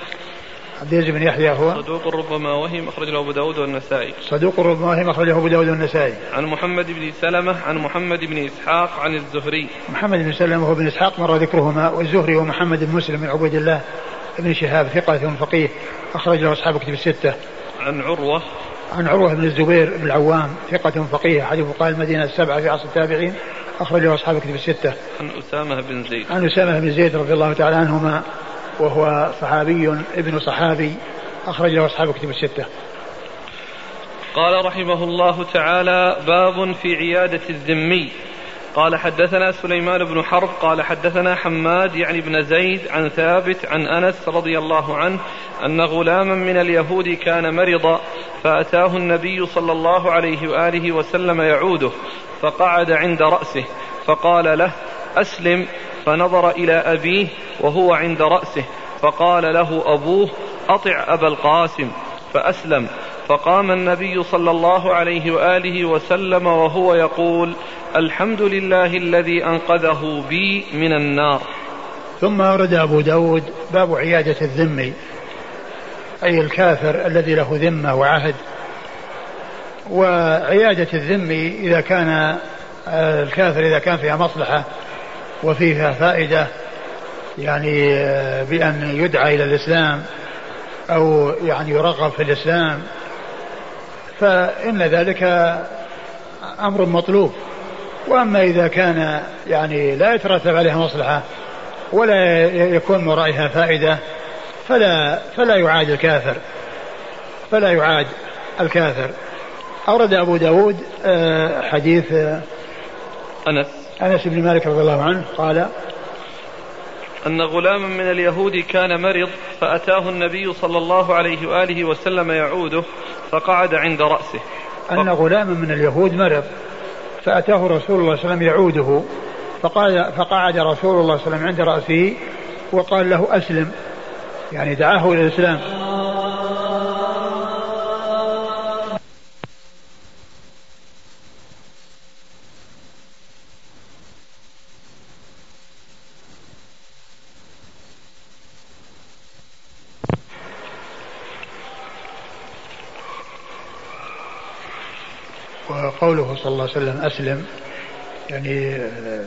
عبد العزيز بن يحيى هو؟ صدوق ربما وهم أخرج له أبو داود والنسائي. صدوق ربما وهم أخرج له أبو داود والنسائي. عن محمد بن سلمة عن محمد بن إسحاق عن الزهري. محمد بن سلمة وهو بن إسحاق مر ذكرهما والزهري ومحمد بن مسلم بن عبيد الله بن شهاب ثقة فقيه أخرج له أصحاب كتب الستة. عن عروة. عن عروة بن الزبير بن العوام ثقة فقيه أحد فقهاء المدينة السبعة في عصر التابعين. أخرجه أصحاب كتب الستة. عن أسامة بن زيد. عن أسامة بن زيد رضي الله تعالى عنهما وهو صحابي ابن صحابي أخرج له أصحاب كتب الستة. قال رحمه الله تعالى باب في عيادة الذمي قال حدثنا سليمان بن حرب قال حدثنا حماد يعني بن زيد عن ثابت عن أنس رضي الله عنه أن غلاما من اليهود كان مرضا فأتاه النبي صلى الله عليه وآله وسلم يعوده فقعد عند رأسه فقال له أسلم فنظر إلى أبيه وهو عند رأسه فقال له أبوه أطع أبا القاسم فأسلم فقام النبي صلى الله عليه وآله وسلم وهو يقول الحمد لله الذي أنقذه بي من النار. ثم ورد أبو داود باب عيادة الذمي أي الكافر الذي له ذمة وعهد. وعيادة الذمي إذا كان آه، الكافر إذا كان فيها مصلحة وفيها فائدة يعني آه، بأن يدعى إلى الإسلام أو يعني يرغب في الإسلام فإن ذلك أمر مطلوب. وأما إذا كان يعني لا يترتب عليها مصلحة ولا يكون من ورائها فائدة فلا فلا يعاد الكافر فلا يعاد الكافر. أورد أبو داود آه، حديث آه، أنس. أنس بن مالك رضي الله عنه قال أن غلاما من اليهود كان مرض فأتاه النبي صلى الله عليه وآله وسلم يعوده فقعد عند رأسه. أن غلاما من اليهود مرض فأتاه رسول الله صلى الله عليه وسلم يعوده. فقال فقعد رسول الله صلى الله عليه وسلم عند رأسه وقال له أسلم. يعني دعاه إلى الإسلام. وقوله صلى الله عليه وسلم أسلم يعني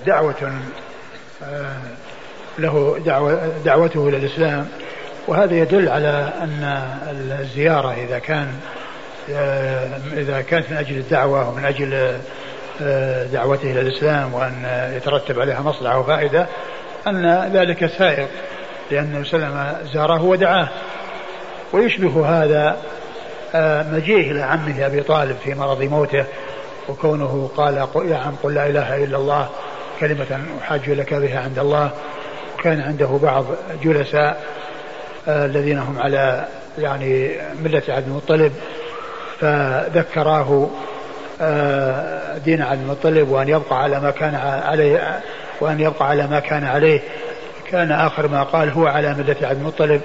دعوة آه، له دعوة دعوته إلى الإسلام. وهذا يدل على أن الزيارة إذا كان آه، إذا كانت من أجل الدعوة ومن أجل آه، دعوته إلى الإسلام وأن يترتب عليها مصلحة وفائدة أن ذلك سائر لأن وسلم زاره ودعاه. ويشبه هذا آه، مجيء إلى عمه أبي طالب في مرض موته وكونه قال يا عم قل لا إله إلا الله كلمة أحاج لك بها عند الله. وكان عنده بعض جلساء آه، الذين هم على يعني ملة عبد المطلب فذكراه آه، دين عبد المطلب وأن يبقى على ما كان عليه وأن يبقى على ما كان عليه. كان آخر ما قال هو على ملة عبد المطلب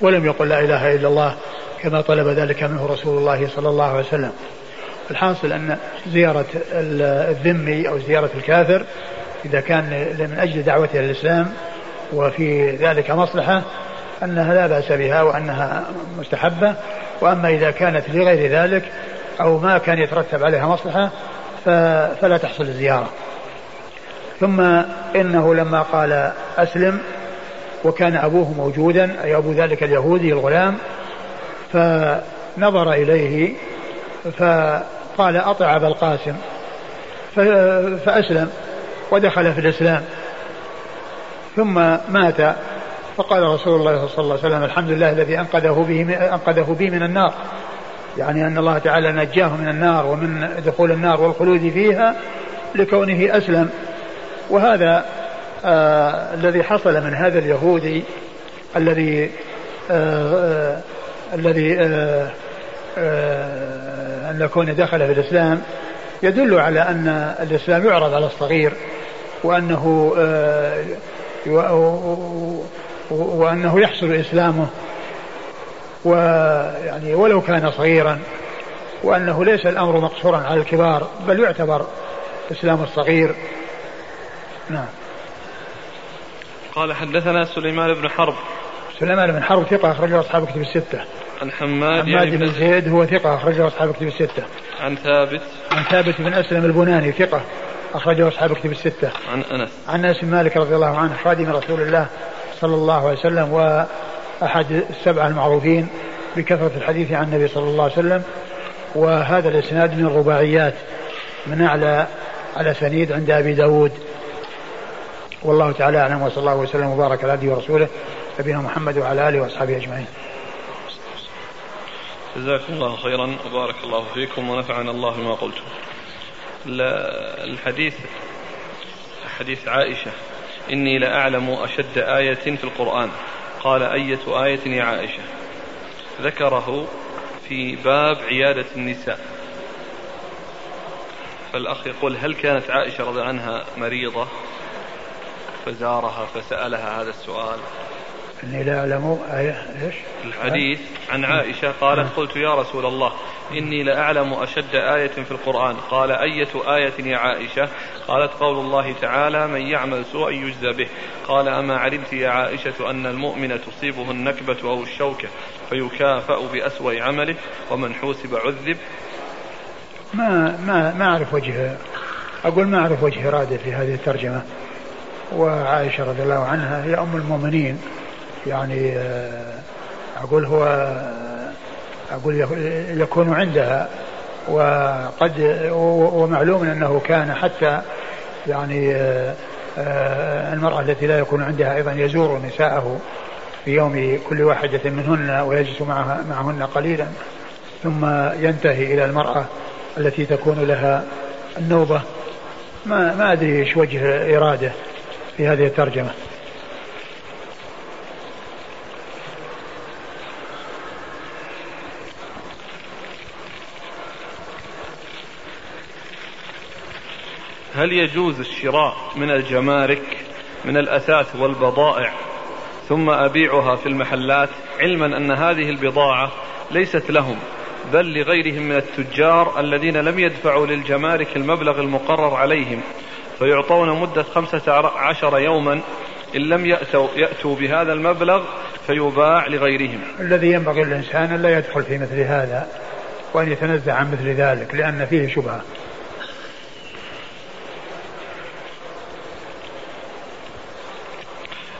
ولم يقل لا إله إلا الله كما طلب ذلك منه رسول الله صلى الله عليه وسلم. الحاصل أن زيارة الذمي أو زيارة الكافر إذا كان من أجل دعوته إلى الإسلام وفي ذلك مصلحة أنها لا بأس بها وأنها مستحبة. وأما إذا كانت لغير ذلك أو ما كان يترتب عليها مصلحة فلا تحصل الزيارة. ثم إنه لما قال أسلم وكان أبوه موجودا أي أبو ذلك اليهودي الغلام فنظر إليه فقال أطع أبا القاسم فأسلم ودخل في الإسلام. ثم مات. فقال رسول الله صلى الله عليه وسلم الحمد لله الذي أنقذه به أنقذه بي من النار. يعني أن الله تعالى نجاه من النار ومن دخول النار والخلود فيها لكونه أسلم. وهذا آه الذي حصل من هذا اليهودي الذي آه آه الذي آه آه أن يكون دخل في الإسلام يدل على أن الإسلام يعرض على الصغير وأنه آه وأنه يحصل إسلامه ويعني ولو كان صغيرا وأنه ليس الأمر مقصورا على الكبار بل يعتبر إسلام الصغير. نعم. قال حدثنا سليمان بن حرب. سليمان بن حرب ثقة أخرجه أصحاب كتب الستة. عن حماد حماد يعني بن زيد هو ثقة أخرجه أصحاب كتب الستة. عن ثابت. عن ثابت بن أسلم البناني ثقة أخرجه أصحاب كتب الستة. عن أنس. عن أنس بن مالك رضي الله عنه خادم رسول الله صلى الله عليه وسلم وأحد السبعة المعروفين بكثرة الحديث عن النبي صلى الله عليه وسلم. وهذا الإسناد من الرباعيات من أعلى على سنيد عند أبي داود. والله تعالى أعلم وصلى الله وسلم وبارك على عبده ورسوله نبينا محمد وعلى آله وأصحابه أجمعين. جزاكم الله خيرا وبارك الله فيكم ونفعنا الله بما قلتم. الحديث حديث عائشة إني لأعلم أشد آية في القرآن. قال أية آية يا عائشة؟ ذكره في باب عيادة النساء. فالأخ يقول هل كانت عائشة رضي عنها مريضة؟ فزارها فسألها هذا السؤال. إني لا أعلم. آية إيش؟ الحديث عن عائشة قالت قلت يا رسول الله إني لأعلم أشد آية في القرآن. قال أية آية يا عائشة؟ قالت قول الله تعالى من يعمل سوءا يجزى به. قال أما علمت يا عائشة أن المؤمن تصيبه النكبة أو الشوكة فيكافأ بأسوأ عمله ومن حوسب عذب ما ما ما أعرف وجه أقول ما أعرف وجه إرادة في هذه الترجمة. وعائشة رضي الله عنها هي أم المؤمنين. يعني آه، أقول هو أقول يكون عندها وقد ومعلوم أنه كان حتى يعني آه، آه، المرأة التي لا يكون عندها أيضا يزور نساءه في يوم كل واحدة منهن ويجلس معها معهن قليلا ثم ينتهي إلى المرأة التي تكون لها النوبة. ما ما أدري إيش وجه إرادة في هذه الترجمة. هل يجوز الشراء من الجمارك من الأثاث والبضائع ثم أبيعها في المحلات علما أن هذه البضاعة ليست لهم بل لغيرهم من التجار الذين لم يدفعوا للجمارك المبلغ المقرر عليهم فيعطون مدة خمسة عشر يوما إن لم يأتوا, يأتوا بهذا المبلغ فيباع لغيرهم. الذي ينبغي للإنسان لا يدخل في مثل هذا وأن يتنزه عن مثل ذلك لأن فيه شبهة.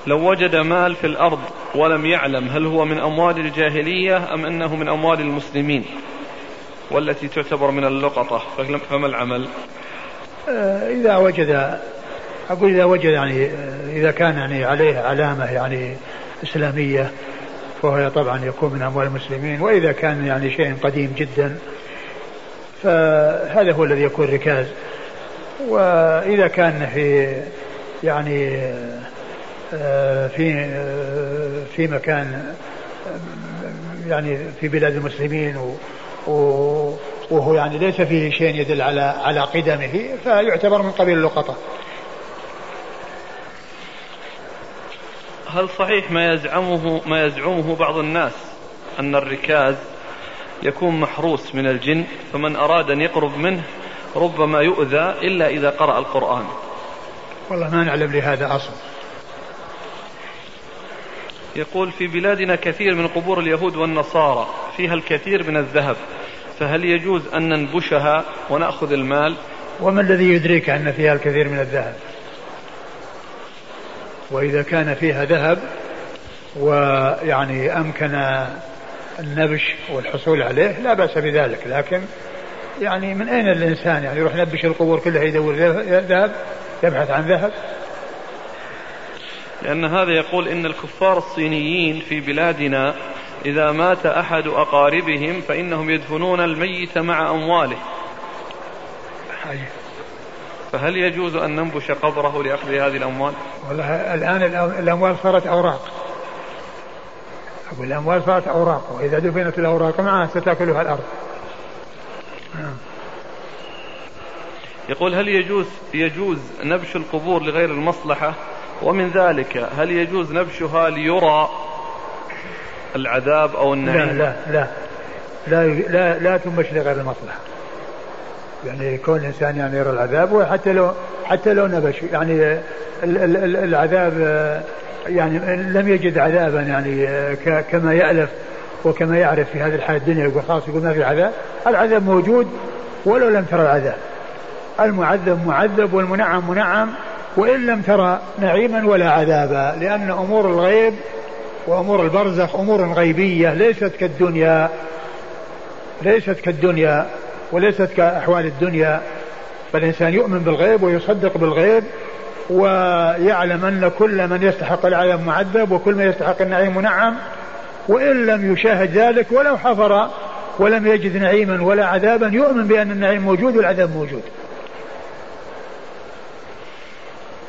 لو وجد مال في الأرض ولم يعلم هل هو من أموال الجاهلية أم أنه من أموال المسلمين والتي تعتبر من اللقطة فما العمل؟ آه، إذا وجد أقول إذا وجد يعني آه، إذا كان يعني عليه علامة يعني إسلامية فهو طبعا يكون من أموال المسلمين وإذا كان يعني شيء قديم جدا فهذا هو الذي يكون ركاز. وإذا كان في يعني في آه، في مكان يعني في بلاد المسلمين وهو يعني ليس فيه شيء يدل على على قدمه فيعتبر من قبيل اللقطة. هل صحيح ما يزعمه ما يزعمه بعض الناس أن الركاز يكون محروس من الجن فمن أراد أن يقرب منه ربما يؤذى إلا إذا قرأ القرآن؟ والله ما نعلم لهذا أصل يقول في بلادنا كثير من قبور اليهود والنصارى فيها الكثير من الذهب فهل يجوز أن ننبشها ونأخذ المال؟ وما الذي يدريك أن فيها الكثير من الذهب؟ وإذا كان فيها ذهب ويعني أمكن النبش والحصول عليه لا بأس بذلك لكن يعني من أين الإنسان؟ يعني يروح ينبش القبور كلها يدور ذهب يبحث عن ذهب؟ لأن هذا يقول إن الكفار الصينيين في بلادنا إذا مات أحد أقاربهم فإنهم يدفنون الميت مع أمواله. فهل يجوز أن ننبش قبره لأخذ هذه الأموال؟ والله الآن الأموال صارت أوراق. أقول الأموال صارت أوراق وإذا دفنت الأوراق معها ستأكلها الأرض. يقول هل يجوز يجوز نبش القبور لغير المصلحة؟ ومن ذلك هل يجوز نبشها ليرى العذاب أو النعيم لا لا لا. لا, لا, لا تنبش لغير المصلحة. يعني كون الإنسان يعني يرى العذاب وحتى لو حتى لو نبش يعني العذاب يعني لم يجد عذابا يعني كما يألف وكما يعرف في هذه الحياة الدنيا يقول خلاص يقول ما في عذاب العذاب موجود ولو لم ترى العذاب. المعذب معذب والمنعم منعم. وإن لم ترى نعيما ولا عذابا لأن أمور الغيب وأمور البرزخ أمور غيبية ليست كالدنيا ليست كالدنيا وليست كأحوال الدنيا. فالإنسان يؤمن بالغيب ويصدق بالغيب ويعلم أن كل من يستحق العذاب معذب وكل من يستحق النعيم منعم. وإن لم يشاهد ذلك ولو حفر ولم يجد نعيما ولا عذابا يؤمن بأن النعيم موجود والعذاب موجود.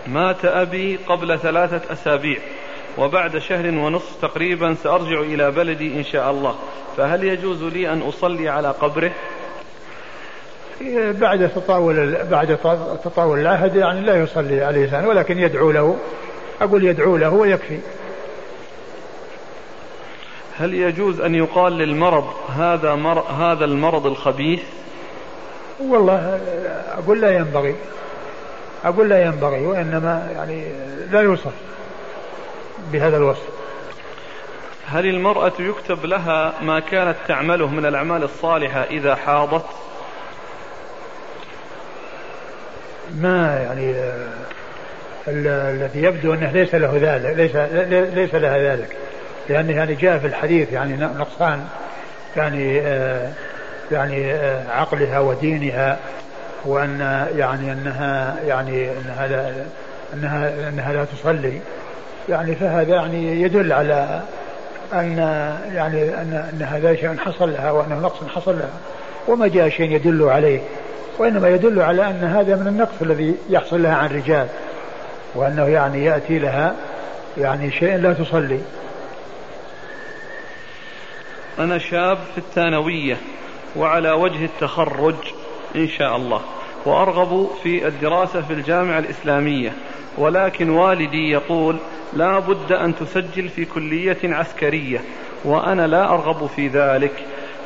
مات أبي قبل ثلاثة أسابيع وبعد شهر ونصف تقريبا سأرجع إلى بلدي إن شاء الله. فهل يجوز لي أن أصلي على قبره؟ بعد تطاول بعد تطاول العهد يعني لا يصلي عليه الإنسان ولكن يدعو له. أقول يدعو له ويكفي. هل يجوز أن يقال للمرض هذا مر... هذا المرض الخبيث؟ والله أقول لا ينبغي. أقول لا ينبغي وإنما يعني لا يوصف بهذا الوصف. هل المرأة يكتب لها ما كانت تعمله من الأعمال الصالحة إذا حاضت؟ ما يعني الذي يبدو أنه ليس له ذلك ليس ليس لها ذلك. لأنه يعني جاء في الحديث يعني نقصان يعني آه يعني آه عقلها ودينها. وأن يعني أنها يعني أنها لا أنها أنها لا تصلي. يعني فهذا يعني يدل على أن يعني أن ان هذا شيء حصل لها وأنه نقص حصل لها. وما جاء شيء يدل عليه. وإنما يدل على أن هذا من النقص الذي يحصل لها عن رجال. وأنه يعني يأتي لها يعني شيء لا تصلي. أنا شاب في الثانوية وعلى وجه التخرج إن شاء الله. وأرغب في الدراسة في الجامعة الإسلامية. ولكن والدي يقول لا بد أن تسجل في كلية عسكرية وأنا لا أرغب في ذلك.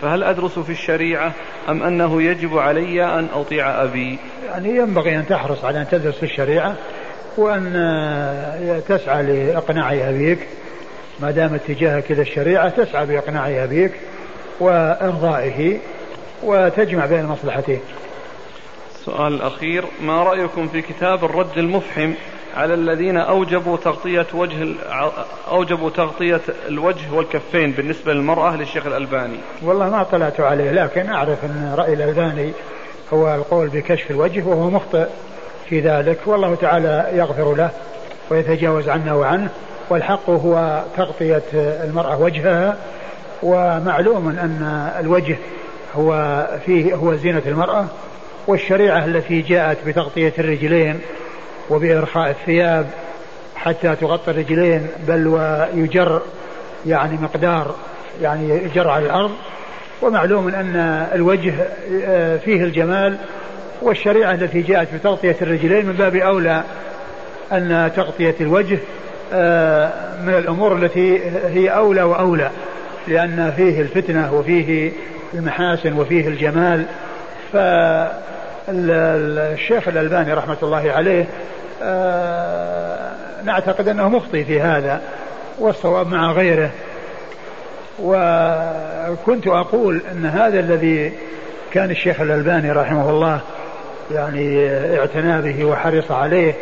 فهل أدرس في الشريعة أم أنه يجب علي أن أطيع أبي؟ يعني ينبغي أن تحرص على أن تدرس في الشريعة وأن تسعى لإقناع أبيك. ما دام اتجاهك إلى الشريعة تسعى بإقناع أبيك وإرضائه. وتجمع بين المصلحتين. السؤال الأخير ما رأيكم في كتاب الرد المفحم على الذين أوجبوا تغطية وجه أوجبوا تغطية الوجه والكفين بالنسبة للمرأة للشيخ الألباني؟ والله ما اطلعت عليه لكن أعرف أن رأي الألباني هو القول بكشف الوجه وهو مخطئ في ذلك. والله تعالى يغفر له ويتجاوز عنا وعنه. والحق هو تغطية المرأة وجهها. ومعلوم أن الوجه هو فيه هو زينة المرأة والشريعة التي جاءت بتغطية الرجلين وبإرخاء الثياب حتى تغطي الرجلين بل ويجر يعني مقدار يعني يجر على الأرض. ومعلوم أن الوجه آه، فيه الجمال والشريعة التي جاءت بتغطية الرجلين من باب أولى أن تغطية الوجه آه، من الأمور التي هي أولى وأولى. لأن فيه الفتنة وفيه المحاسن وفيه الجمال. فالشيخ الألباني رحمة الله عليه آه، نعتقد أنه مخطي في هذا والصواب مع غيره. وكنت أقول أن هذا الذي كان الشيخ الألباني رحمه الله يعني اعتنى به وحرص عليه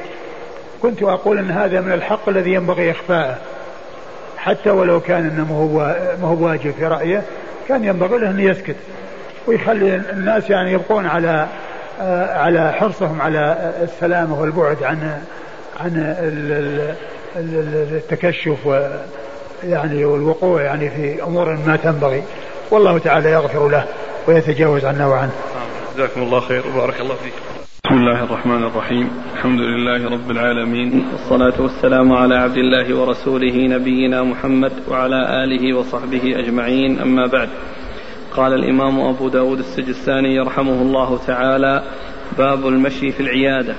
كنت أقول أن هذا من الحق الذي ينبغي إخفاءه. حتى ولو كان أنه ما هو واجب في رأيه كان ينبغي له أن يسكت ويخلي الناس يعني يبقون على على حرصهم على السلامة والبعد عن عن التكشف يعني والوقوع يعني في أمور ما تنبغي والله تعالى يغفر له ويتجاوز عنا وعنه. جزاكم الله خير وبارك الله فيك. بسم الله الرحمن الرحيم. الحمد لله رب العالمين. والصلاة والسلام على عبد الله ورسوله نبينا محمد وعلى آله وصحبه أجمعين. أما بعد قال الإمام أبو داود السجستاني يرحمه الله تعالى باب المشي في العيادة.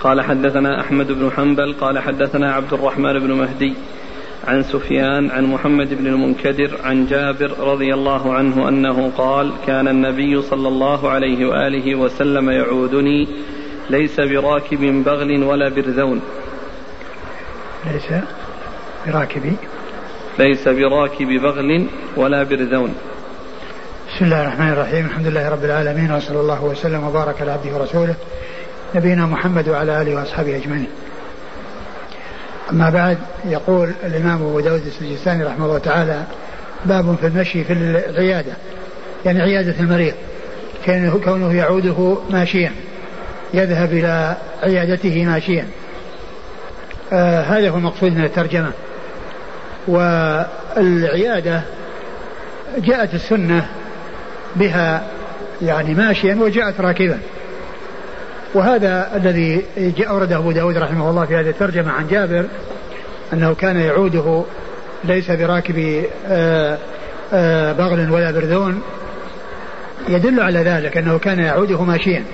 قال حدثنا أحمد بن حنبل قال حدثنا عبد الرحمن بن مهدي عن سفيان عن محمد بن المنكدر عن جابر رضي الله عنه أنه قال كان النبي صلى الله عليه وآله وسلم يعودني ليس براكب بغل ولا برذون. ليس براكب. ليس براكب بغل ولا برذون. بسم الله الرحمن الرحيم. الحمد لله رب العالمين وصلى الله وسلم وبارك على عبده ورسوله نبينا محمد وعلى آله وأصحابه أجمعين. أما بعد يقول الإمام أبو داود السجستاني رحمه الله تعالى باب في المشي في العيادة يعني عيادة المريض كونه يعوده ماشيا يذهب إلى عيادته ماشيا. آه هذا هو المقصود من الترجمة. والعيادة جاءت السنة بها يعني ماشيا وجاءت راكبا. وهذا الذي أورده أبو داود رحمه الله في هذه الترجمة عن جابر أنه كان يعوده ليس براكب آه، آه، بغل ولا برذون. يدل على ذلك أنه كان يعوده ماشيا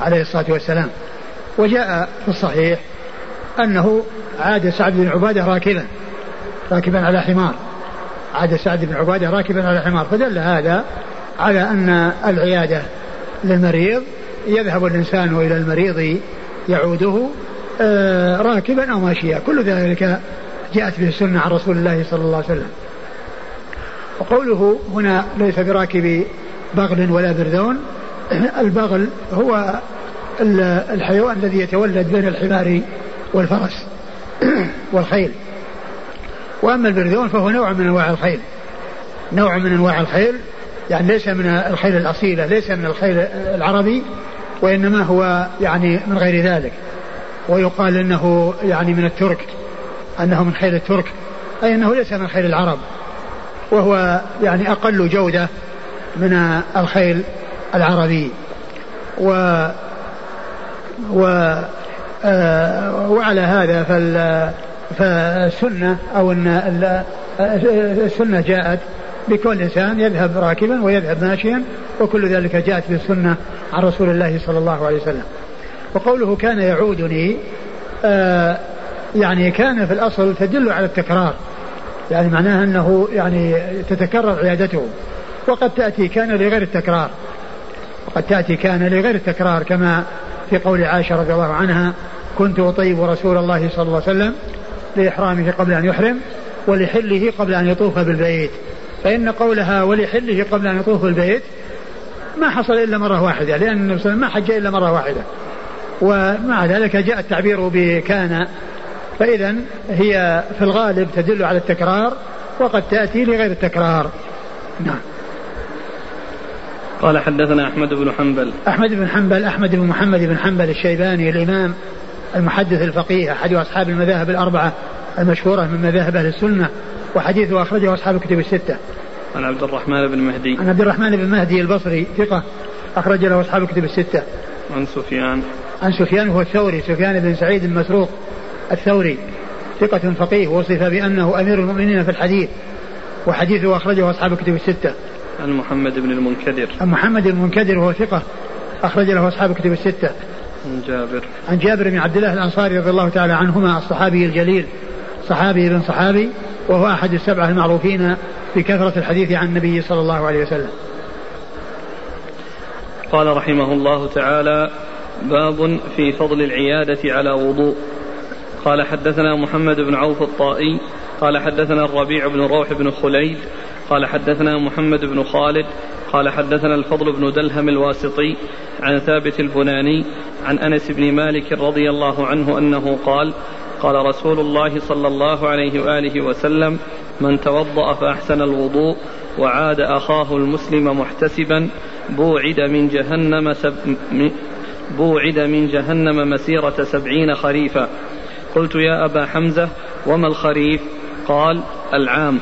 عليه الصلاة والسلام. وجاء في الصحيح أنه عاد سعد بن عبادة راكبا راكبا على حمار. عاد سعد بن عبادة راكبا على حمار. فدل هذا على أن العيادة للمريض يذهب الإنسان إلى المريض يعوده آه، راكبا أو ماشيا. كل ذلك جاءت به السنة عن رسول الله صلى الله عليه وسلم. وقوله هنا ليس براكب بغل ولا برذون. *clears throat* البغل هو الحيوان الذي يتولد بين الحمار والفرس *clears throat* والخيل. وأما البرذون فهو نوع من أنواع الخيل. نوع من أنواع الخيل يعني ليس من الخيل الأصيلة ليس من الخيل العربي وإنما هو يعني من غير ذلك. ويقال إنه يعني من الترك أنه من خيل الترك أي إنه ليس من خيل العرب. وهو يعني أقل جودة من الخيل العربي. و و آه وعلى هذا فال فالسنة أو إن السنة جاءت بكل إنسان يذهب راكبا ويذهب ماشيا وكل ذلك جاءت بالسنة عن رسول الله صلى الله عليه وسلم. وقوله كان يعودني آه يعني كان في الأصل تدل على التكرار. يعني معناها أنه يعني تتكرر عيادته. وقد تأتي كان لغير التكرار. وقد تأتي كان لغير التكرار كما في قول عائشة رضي الله عنها كنت أطيب رسول الله صلى الله عليه وسلم لإحرامه قبل أن يحرم ولحله قبل أن يطوف بالبيت. فإن قولها ولحله قبل أن يطوف البيت ما حصل إلا مرة واحدة لأن النبي صلى الله عليه وسلم ما حج إلا مرة واحدة. ومع ذلك جاء التعبير بكان. فإذا هي في الغالب تدل على التكرار وقد تأتي لغير التكرار. نعم. قال حدثنا أحمد بن حنبل. أحمد بن حنبل أحمد بن محمد بن حنبل الشيباني الإمام المحدث الفقيه أحد أصحاب المذاهب الأربعة المشهورة من مذاهب أهل السنة. وحديثه أخرجه أصحاب الكتب الستة. عن عبد الرحمن بن مهدي. عن عبد الرحمن بن مهدي البصري ثقة أخرج له أصحاب الكتب الستة. عن سفيان. عن سفيان هو الثوري سفيان بن سعيد المسروق الثوري ثقة فقيه وصف بأنه أمير المؤمنين في الحديث وحديثه أخرجه أصحاب الكتب الستة. عن محمد بن المنكدر. عن محمد بن المنكدر وهو ثقة أخرج له أصحاب الكتب الستة. عن جابر. عن جابر بن عبد الله الأنصاري رضي الله تعالى عنهما الصحابي الجليل صحابي بن صحابي وهو أحد السبعة المعروفين بكثرة الحديث عن النبي صلى الله عليه وسلم. قال رحمه الله تعالى باب في فضل العيادة على وضوء. قال حدثنا محمد بن عوف الطائي قال حدثنا الربيع بن روح بن خليل قال حدثنا محمد بن خالد قال حدثنا الفضل بن دلهم الواسطي عن ثابت البناني عن أنس بن مالك رضي الله عنه أنه قال قال رسول الله صلى الله عليه وآله وسلم من توضأ فأحسن الوضوء وعاد أخاه المسلم محتسبا بوعد من جهنم سب بوعد من جهنم مسيرة سبعين خريفا. قلت يا أبا حمزة وما الخريف؟ قال العام.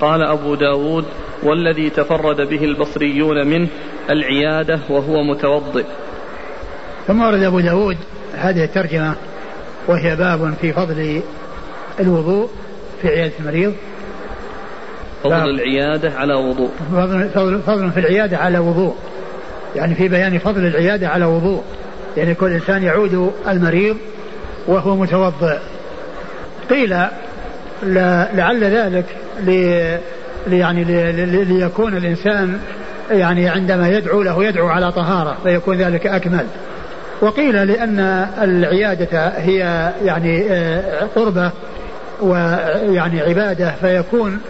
قال أبو داود والذي تفرد به البصريون منه العيادة وهو متوضئ. ثم ورد أبو داود هذه الترجمة وهي باب في فضل الوضوء في عيادة المريض. فضل العيادة على وضوء. فضل, فضل في العيادة على وضوء. يعني في بيان فضل العيادة على وضوء. يعني كل إنسان يعود المريض وهو متوضئ. قيل لعل ذلك لي يعني ليكون الإنسان يعني عندما يدعو له يدعو على طهارة فيكون ذلك أكمل. وقيل لأن العيادة هي يعني آه، قربة ويعني عبادة فيكون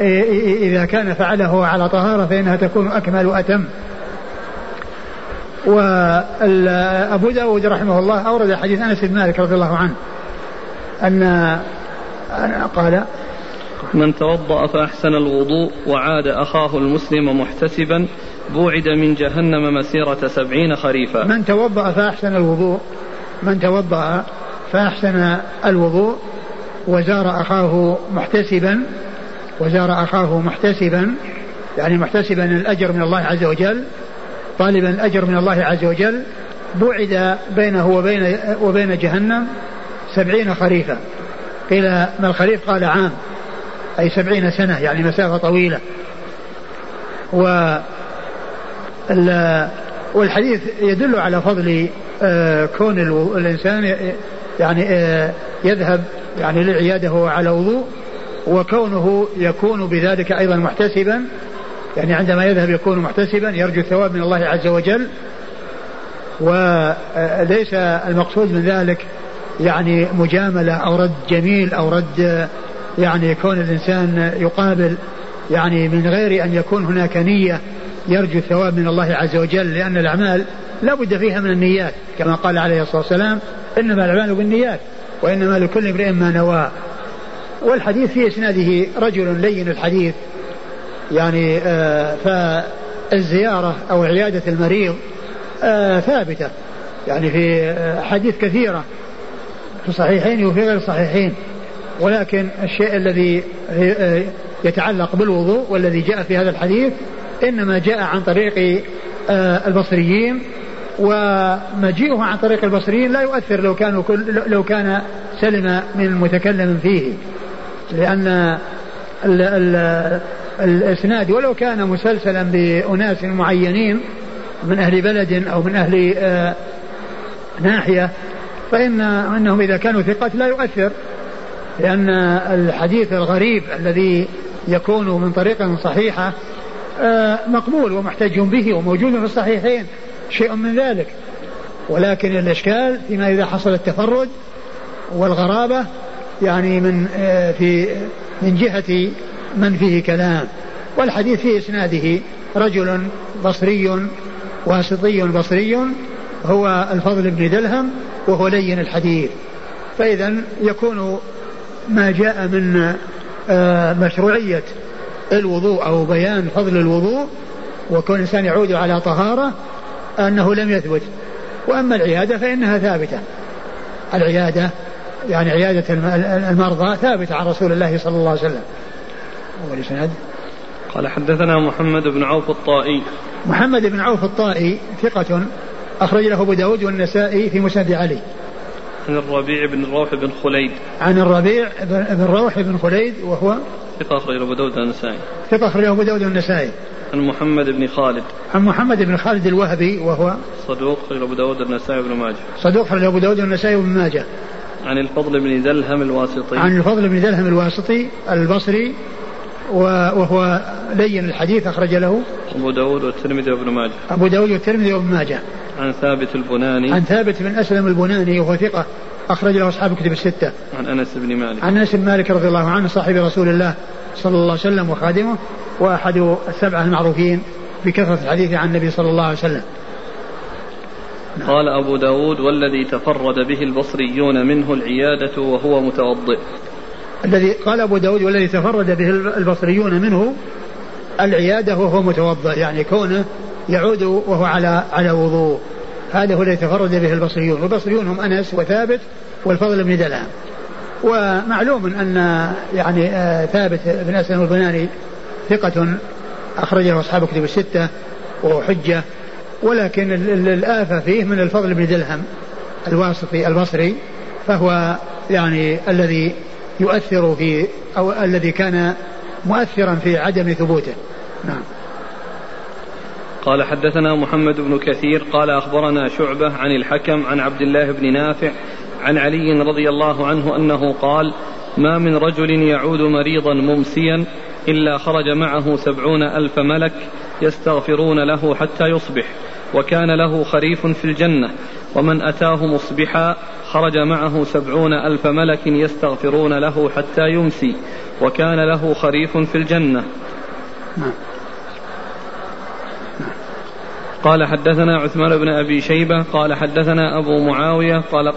إذا كان فعله على طهارة فإنها تكون أكمل وأتم. وأبو داود رحمه الله أورد حديث أنس بن مالك رضي الله عنه أن قال من توضأ فأحسن الوضوء وعاد أخاه المسلم محتسبا بوعد من جهنم مسيرة سبعين خريفا. من توضأ فأحسن الوضوء. من توضأ فأحسن الوضوء. وزار أخاه محتسبا. وزار أخاه محتسبا. يعني محتسبا الأجر من الله عز وجل. طالبا الأجر من الله عز وجل. بعد بينه وبين وبين جهنم سبعين خريفا. قيل ما الخريف؟ قال عام. أي سبعين سنة يعني مسافة طويلة. و والحديث يدل على فضل آه، كون الإنسان يعني آه، يذهب يعني للعيادة وهو على وضوء وكونه يكون بذلك أيضا محتسبا يعني عندما يذهب يكون محتسبا يرجو الثواب من الله عز وجل وليس المقصود من ذلك يعني مجاملة أو رد جميل أو رد يعني كون الإنسان يقابل يعني من غير أن يكون هناك نية يرجو الثواب من الله عز وجل لأن الأعمال لا بد فيها من النيات كما قال عليه الصلاة والسلام إنما الأعمال بالنيات وإنما لكل امرئ ما نوى. والحديث في إسناده رجل لين الحديث يعني آه فالزيارة أو عيادة المريض آه ثابتة يعني في آه، حديث كثيرة في الصحيحين وفي غير الصحيحين ولكن الشيء الذي يتعلق بالوضوء والذي جاء في هذا الحديث إنما جاء عن طريق آه، البصريين ومجيئه عن طريق البصريين لا يؤثر لو كانوا كل لو كان سلم من المتكلم فيه لأن ال ال الإسناد ولو كان مسلسلا بأناس معينين من أهل بلد أو من أهل آه، ناحية فإن أنهم إذا كانوا ثقات لا يؤثر لأن الحديث الغريب الذي يكون من طريقة صحيحة مقبول ومحتج به وموجود في الصحيحين شيء من ذلك. ولكن الإشكال فيما إذا حصل التفرد والغرابة يعني من آه، في من جهة من فيه كلام. والحديث في إسناده رجل بصري واسطي بصري هو الفضل بن دلهم وهو لين الحديث. فإذا يكون ما جاء من آه، مشروعية الوضوء أو بيان فضل الوضوء وكون الإنسان يعود على طهارة أنه لم يثبت. وأما العيادة فإنها ثابتة. العيادة يعني عيادة المرضى ثابتة عن رسول الله صلى الله عليه وسلم. ولسند قال حدثنا محمد بن عوف الطائي. محمد بن عوف الطائي ثقة أخرج له أبو داود والنسائي في مسند علي. عن الربيع بن روح بن خليد. عن الربيع بن روح بن خليد وهو ثقة أخرج أبو داود والنسائي. ثقة أخرج أبو داود والنسائي. عن محمد بن خالد. عن محمد بن خالد الوهبي وهو صدوق أخرج أبو داود والنسائي بن ماجه. صدوق أخرج أبو داود والنسائي بن ماجه. عن الفضل بن دلهم الواسطي. عن الفضل بن دلهم الواسطي البصري وهو لين الحديث أخرج له أبو داود والترمذي وابن ماجه. أبو داود والترمذي وابن ماجه. عن ثابت البناني. عن ثابت بن أسلم البناني وهو ثقة أخرج له أصحاب الكتب الستة. عن أنس بن مالك. عن أنس بن مالك رضي الله عنه صاحب رسول الله صلى الله عليه وسلم وخادمه وأحد السبعة المعروفين بكثرة الحديث عن النبي صلى الله عليه وسلم. نعم. قال أبو داود والذي تفرد به البصريون منه العيادة وهو متوضئ. الذي قال أبو داود والذي تفرد به البصريون منه العيادة وهو متوضئ يعني كونه يعود وهو على على وضوء. هذا هو الذي تفرد به البصريون والبصريون هم أنس وثابت والفضل بن دلام ومعلوم أن يعني آه، ثابت بن أسلم البناني ثقة أخرجه أصحاب كتب الستة وهو حجة ولكن الآفة فيه من الفضل بن دلهم الواسطي البصري فهو يعني الذي يؤثر في أو الذي كان مؤثرا في عدم ثبوته. نعم. قال حدثنا محمد بن كثير قال أخبرنا شعبة عن الحكم عن عبد الله بن نافع عن علي رضي الله عنه أنه قال ما من رجل يعود مريضا ممسيا إلا خرج معه سبعون ألف ملك يستغفرون له حتى يصبح وكان له خريف في الجنة ومن أتاه مصبحا خرج معه سبعون ألف ملك يستغفرون له حتى يمسي وكان له خريف في الجنة. قال حدثنا عثمان بن أبي شيبة قال حدثنا أبو معاوية قال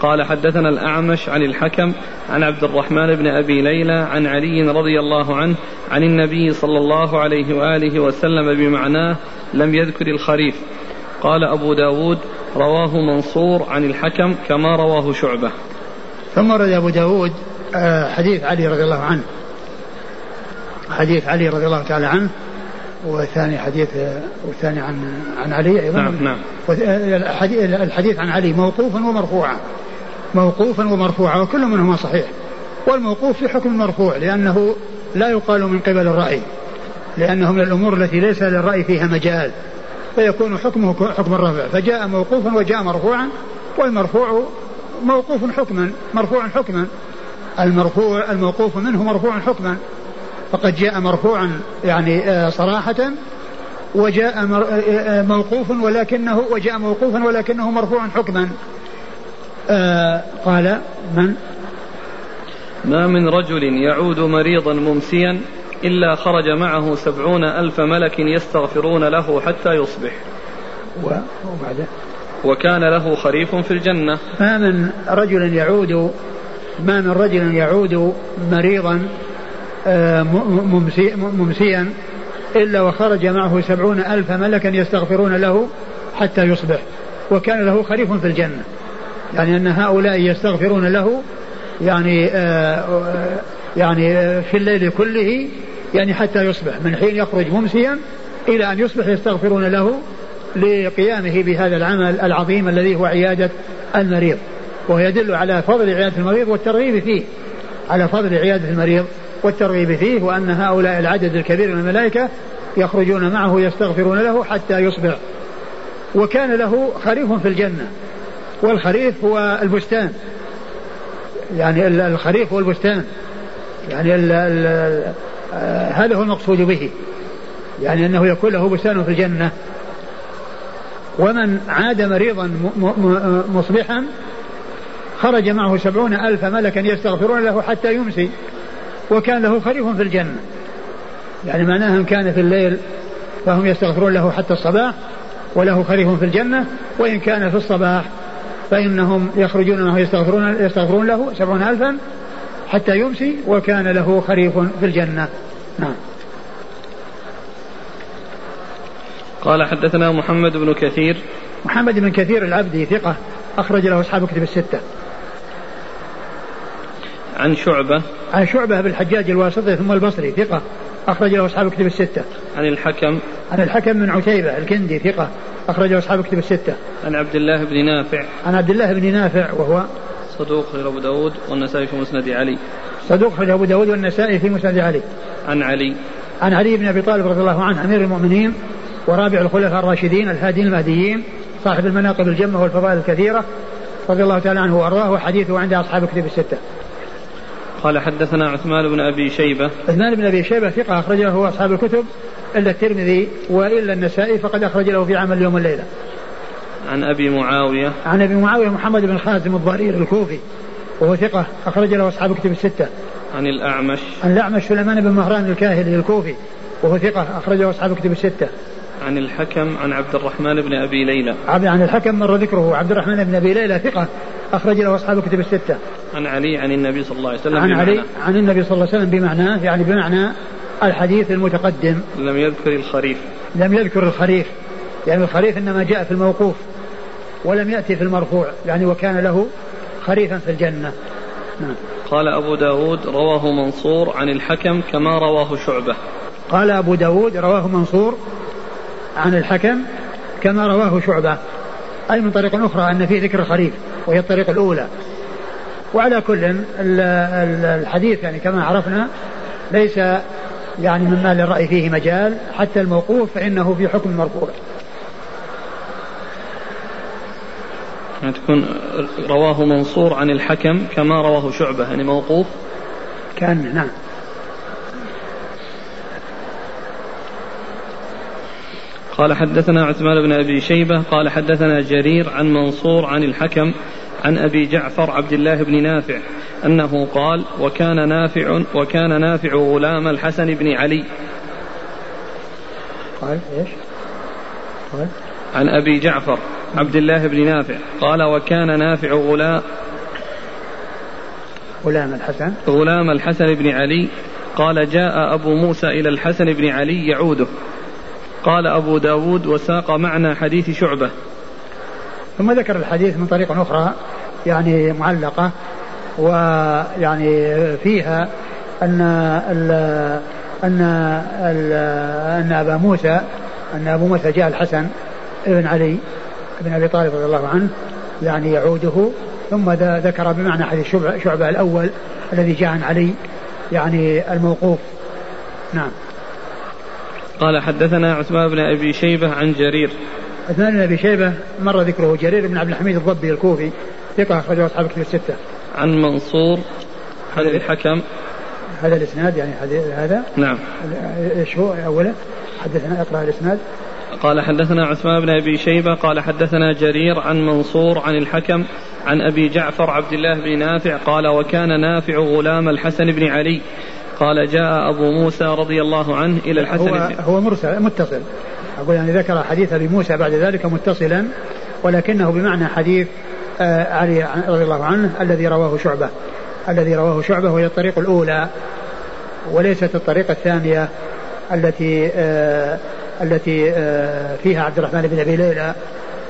قال حدثنا الأعمش عن الحكم عن عبد الرحمن بن أبي ليلى عن علي رضي الله عنه عن النبي صلى الله عليه وآله وسلم بمعناه لم يذكر الخريف. قال أبو داود رواه منصور عن الحكم كما رواه شعبة. ثم ورد أبو داود آه، حديث علي رضي الله عنه. حديث علي رضي الله تعالى عنه. والثاني حديث والثاني عن عن علي أيضا. نعم نعم. الحديث عن علي موقوفا ومرفوعا موقوفا ومرفوعا وكل منهما صحيح. والموقوف في حكم المرفوع لأنه لا يقال من قبل الرأي. لأنه من الأمور التي ليس للرأي فيها مجال. فيكون حكمه حكم الرفع. فجاء موقوفا وجاء مرفوعا والمرفوع موقوف حكما مرفوع حكما. المرفوع الموقوف منه مرفوع حكما. فقد جاء مرفوعا يعني آه، صراحة وجاء آه، آه، موقوف ولكنه وجاء موقوفا ولكنه مرفوعا حكما. قال من؟ ما من رجل يعود مريضا ممسيا إلا خرج معه سبعون ألف ملك يستغفرون له حتى يصبح. وبعده وكان له خريف في الجنة. ما من رجل يعود ما من رجل يعود مريضا ممسيا إلا وخرج معه سبعون ألف ملكا يستغفرون له حتى يصبح وكان له خريف في الجنة. يعني أن هؤلاء يستغفرون له يعني آه، يعني في الليل كله يعني حتى يصبح. من حين يخرج ممسيا إلى أن يصبح يستغفرون له لقيامه بهذا العمل العظيم الذي هو عيادة المريض. ويدل على فضل عيادة المريض والترغيب فيه على فضل عيادة المريض والترغيب فيه وأن هؤلاء العدد الكبير من الملائكة يخرجون معه يستغفرون له حتى يصبح. وكان له خريف في الجنة والخريف هو البستان. يعني الخريف هو البستان. يعني آه، هذا هو المقصود به. يعني أنه يكون له بستان في الجنة. ومن عاد مريضا مصبحا خرج معه سبعون ألف ملكا يستغفرون له حتى يمسي. وكان له خريف في الجنة. يعني معناها إن كان في الليل فهم يستغفرون له حتى الصباح وله خريف في الجنة وإن كان في الصباح فإنهم يخرجون معه يستغفرون, يستغفرون له سبعون ألفا حتى يمسي وكان له خريف في الجنة. نعم. قال حدثنا محمد بن كثير. محمد بن كثير العبدي ثقة أخرج له أصحاب كتب الستة. عن شعبة. عن شعبة بالحجاج الواسطي ثم البصري ثقة. أخرج له أصحاب كتب الستة. عن الحكم. عن الحكم من عتيبة الكندي ثقة. أخرج له أصحاب كتب الستة. عن عبد الله بن نافع. عن عبد الله بن نافع وهو صدوق غير أبو داود والنسائي في مسند علي. صدوق خرج أبو داود والنسائي في مسند علي. عن علي. عن علي بن أبي طالب رضي الله عنه أمير المؤمنين ورابع الخلفاء الراشدين الهادين المهديين صاحب المناقب الجمة والفضائل الكثيرة رضي الله تعالى عنه وأرضاه وحديثه عند أصحاب الكتب الستة. قال حدثنا عثمان بن أبي شيبة عثمان بن أبي شيبة ثقة اخرج له أصحاب الكتب إلا الترمذي وإلا النسائي فقد أخرج له في عمل اليوم والليله. عن أبي معاوية عن أبي معاوية محمد بن خازم الضرير الكوفي وهو ثقة أخرج له أصحاب الكتب الستة. عن الأعمش عن الأعمش سليمان بن مهران الكاهلي الكوفي وهو ثقة أخرجه أصحاب الكتب الستة. عن الحكم عن عبد الرحمن بن أبي ليلى. عن الحكم مر ذكره عبد الرحمن بن أبي ليلى ثقة أخرج له أصحاب الكتب الستة. عن علي عن النبي صلى الله عليه وسلم عن علي عن النبي صلى الله عليه وسلم بمعناه يعني بمعنى الحديث المتقدم. لم يذكر الخريف. لم يذكر الخريف يعني الخريف إنما جاء في الموقوف ولم يأتي في المرفوع يعني وكان له خريفا في الجنة. نعم. قال أبو داود رواه منصور عن الحكم كما رواه شعبة قال أبو داود رواه منصور عن الحكم كما رواه شعبة أي من طريق أخرى أن فيه ذكر الخريف وهي الطريقة الأولى. وعلى كل الحديث يعني كما عرفنا ليس يعني مما للرأي فيه مجال حتى الموقوف فإنه في حكم المرفوع يعني تكون رواه منصور عن الحكم كما رواه شعبة يعني موقوف؟ كان نعم. قال حدثنا عثمان بن أبي شيبة قال حدثنا جرير عن منصور عن الحكم عن أبي جعفر عبد الله بن نافع أنه قال وكان نافع وكان نافع غلام الحسن بن علي. قال إيش؟ قال عن أبي جعفر عبد الله بن نافع قال وكان نافع غلام غلام الحسن. غلام الحسن بن علي قال جاء أبو موسى إلى الحسن بن علي يعوده. قال أبو داود وساق معنى حديث شعبة. ثم ذكر الحديث من طريق أخرى يعني معلقة ويعني فيها أن ال أن ال أن أبا موسى أن أبو موسى جاء الحسن بن علي بن أبي طالب رضي الله عنه يعني يعوده ثم ذكر بمعنى حديث شعبة الأول الذي جاء عن علي يعني الموقوف. نعم. قال حدثنا عثمان بن أبي شيبة عن جرير. عثمان بن أبي شيبة مر ذكره جرير بن عبد الحميد الضبي الكوفي ثقة أخرجه أصحاب كتب الستة. عن منصور هذا الحكم. هذا الإسناد يعني هذا. نعم. إيش هو أوله؟ حدثنا اقرأ الإسناد. قال حدثنا عثمان بن أبي شيبة قال حدثنا جرير عن منصور عن الحكم عن أبي جعفر عبد الله بن نافع قال وكان نافع غلام الحسن بن علي قال جاء أبو موسى رضي الله عنه إلى الحسن هو, هو مرسل متصل. أقول يعني ذكر حديث أبي موسى بعد ذلك متصلا ولكنه بمعنى حديث آه، علي رضي الله عنه الذي رواه شعبة. الذي رواه شعبة وهي الطريق الأولى وليست الطريقة الثانية التي آه التي آه فيها عبد الرحمن بن أبي ليلى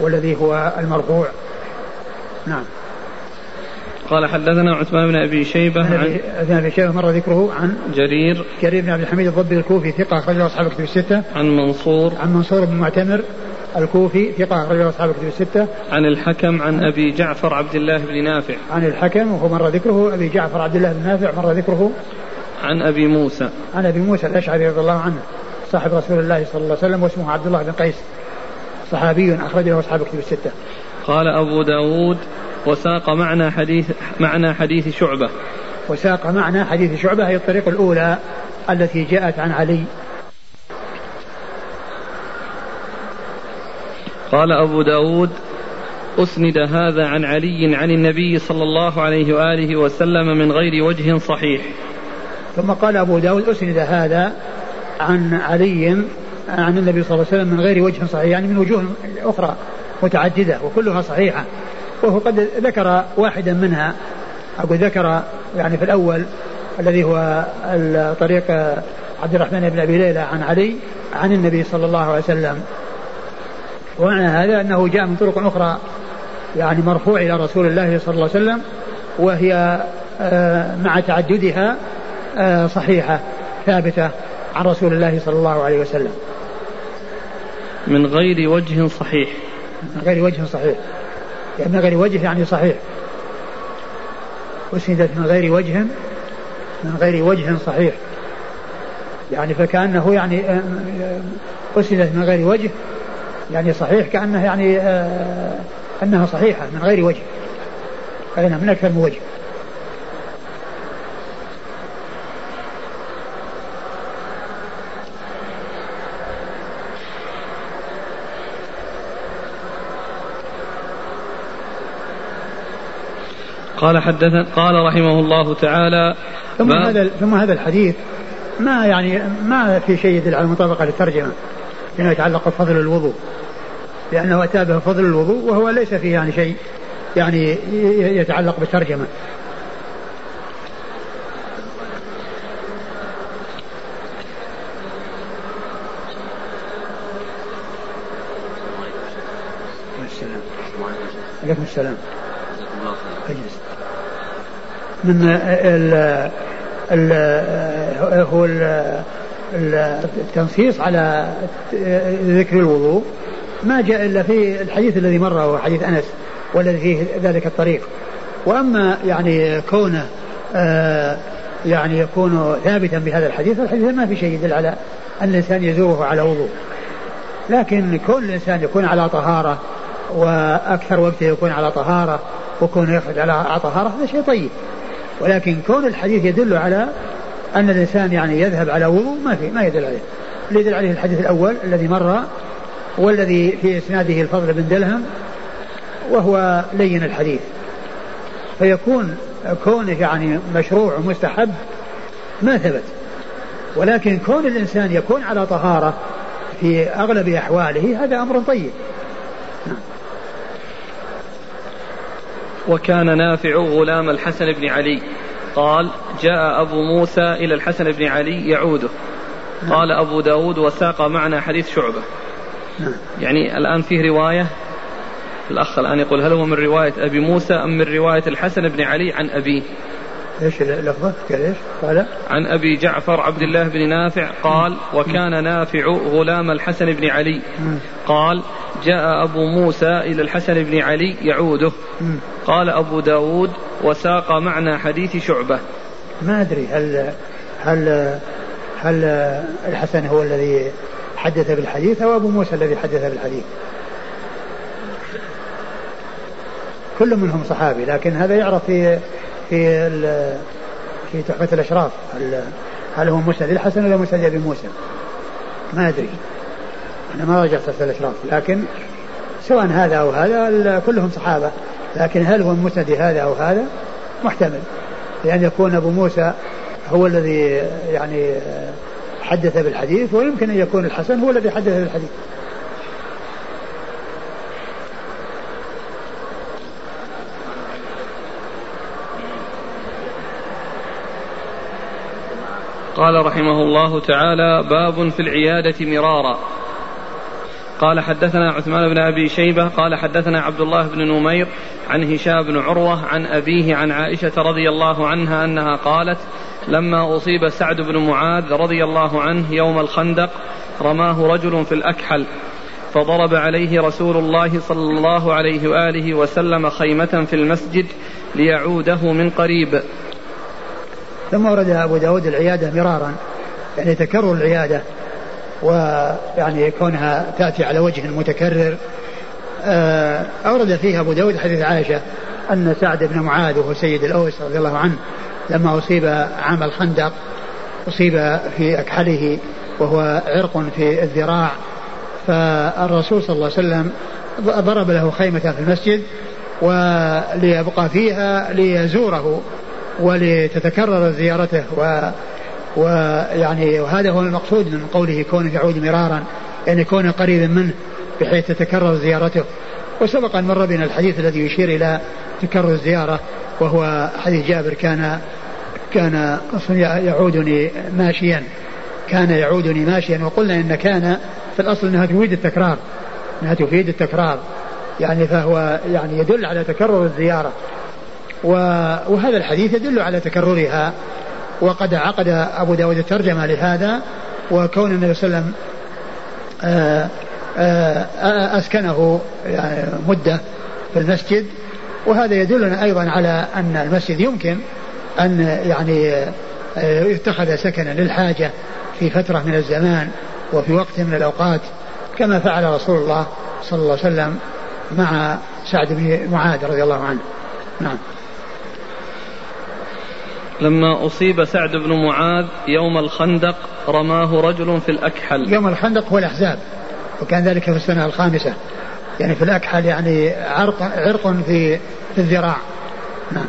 والذي هو المرفوع. نعم. قال حدثنا عثمان بن أبي شيبة عن عثمان بن شيبة مر ذكره عن جرير جرير بن عبد الحميد الضبي الكوفي ثقة أخرجه أصحاب الكتب الستة عن منصور عن منصور بن معتمر الكوفي ثقة أخرجه أصحاب الكتب الستة. عن الحكم عن أبي جعفر عبد الله بن نافع. عن الحكم وهو مر ذكره أبي جعفر عبد الله بن نافع مر ذكره. عن أبي موسى. عن أبي موسى الأشعري رضي الله عنه صاحب رسول الله صلى الله عليه وسلم واسمه عبد الله بن قيس صحابي أخرجه أصحاب الكتب الستة. قال أبو داود وساق معنى حديث معنى حديث شعبة. وساق معنى حديث شعبة هي الطريق الأولى التي جاءت عن علي. قال أبو داود أسند هذا عن علي عن النبي صلى الله عليه وآله وسلم من غير وجه صحيح. ثم قال أبو داود أسند هذا عن علي عن النبي صلى الله عليه وسلم من غير وجه صحيح يعني من وجوه أخرى متعددة وكلها صحيحة. وهو قد ذكر واحدا منها. أقول ذكر يعني في الأول الذي هو طريق عبد الرحمن بن أبي ليلى عن علي عن النبي صلى الله عليه وسلم. ومعنى هذا أنه جاء من طرق أخرى يعني مرفوع إلى رسول الله صلى الله عليه وسلم وهي آه، مع تعددها آه، صحيحة ثابتة عن رسول الله صلى الله عليه وسلم. من غير وجه صحيح. من غير وجه صحيح. يعني من غير وجه يعني صحيح. أسندت من غير وجه من غير وجه صحيح. يعني فكأنه يعني آه، أسندت من غير وجه يعني صحيح كأنه يعني أنها صحيحة من غير وجه. أي من أكثر من وجه. قال حدث قال رحمه الله تعالى ثم هذا ثم هذا الحديث ما يعني ما في شيء يدل على المطابقة للترجمة فيما يتعلق بفضل الوضوء. لأنه أتى به فضل الوضوء وهو ليس فيه يعني شيء يعني يتعلق بالترجمه السلام. عليكم السلام. من ال ال هو التنصيص على ذكر الوضوء. ما جاء إلا في الحديث الذي مر وهو حديث أنس والذي فيه ذلك الطريق. وأما يعني كونه آه يعني يكون ثابتا بهذا الحديث الحديث ما في شيء يدل على أن الإنسان يزوره على وضوء. لكن كون الإنسان يكون على طهارة وأكثر وقته يكون على طهارة وكونه يخرج على طهارة هذا شيء طيب. ولكن كون الحديث يدل على أن الإنسان يعني يذهب على وضوء ما في ما يدل عليه. اللي يدل عليه الحديث الأول الذي مر والذي في إسناده الفضل بن دلهم وهو لين الحديث. فيكون كونه يعني مشروع ومستحب ما ثبت. ولكن كون الإنسان يكون على طهارة في أغلب أحواله هذا أمر طيب. وكان نافع غلام الحسن بن علي. قال جاء أبو موسى إلى الحسن بن علي يعوده. قال أبو داود وساق معنا حديث شعبة. يعني الآن فيه رواية؟ الأخ الآن يقول هل هو من رواية أبي موسى أم من رواية الحسن بن علي عن أبيه إيش اللفظة؟ إيش؟ قال؟ عن أبي جعفر عبد الله بن نافع قال وكان نافع غلام الحسن بن علي. قال جاء أبو موسى إلى الحسن بن علي يعوده. قال أبو داود وساق معنى حديث شعبة. ما أدري هل هل هل الحسن هو الذي حدث بالحديث أو أبو موسى الذي حدث بالحديث؟ كل منهم صحابي لكن هذا يعرف في في في تحفة الأشراف. هل, هل هو مسند الحسن ولا مسند أبي موسى؟ ما أدري. أنا ما رجعت تحفة الأشراف لكن سواء هذا أو هذا كلهم صحابة. لكن هل هو مسند هذا أو هذا؟ محتمل. لأن يكون أبو موسى هو الذي يعني حدث بالحديث ويمكن أن يكون الحسن هو الذي حدث بالحديث. قال رحمه الله تعالى باب في العيادة مرارا. قال حدثنا عثمان بن أبي شيبة قال حدثنا عبد الله بن نمير عن هشام بن عروة عن أبيه عن عائشة رضي الله عنها أنها قالت لما أصيب سعد بن معاذ رضي الله عنه يوم الخندق رماه رجل في الأكحل فضرب عليه رسول الله صلى الله عليه وآله وسلم خيمة في المسجد ليعوده من قريب. ثم ورد أبو داود العيادة مرارا يعني تكرر العيادة. ويعني كونها تأتي على وجه متكرر. آه، أورد فيها أبو داود حديث عائشة أن سعد بن معاذ وهو سيد الأوس رضي الله عنه لما أصيب عام الخندق أصيب في أكحله وهو عرق في الذراع. فالرسول صلى الله عليه وسلم ضرب له خيمة في المسجد وليبقى فيها ليزوره ولتتكرر زيارته. و ويعني وهذا هو المقصود من قوله كونه يعود مرارا يعني كونه قريبا منه بحيث تتكرر زيارته. وسبق أن مر بنا الحديث الذي يشير إلى تكرر الزيارة وهو حديث جابر كان كان يعودني ماشيا كان يعودني ماشيا وقلنا إن كان في الأصل إنها تفيد التكرار إنها تفيد التكرار يعني فهو يعني يدل على تكرر الزيارة. وهذا الحديث يدل على تكررها. وقد عقد أبو داود الترجمة لهذا وكون النبي صلى الله عليه وسلم آه، آه، أسكنه يعني مدة في المسجد وهذا يدلنا أيضا على أن المسجد يمكن أن يعني آه، يتخذ سكنا للحاجة في فترة من الزمان وفي وقت من الأوقات كما فعل رسول الله صلى الله عليه وسلم مع سعد بن معاذ رضي الله عنه. نعم. لما أصيب سعد بن معاذ يوم الخندق رماه رجل في الأكحل. يوم الخندق هو الأحزاب وكان ذلك في السنة الخامسة. يعني في الأكحل يعني عرق, عرق في في الذراع. نعم.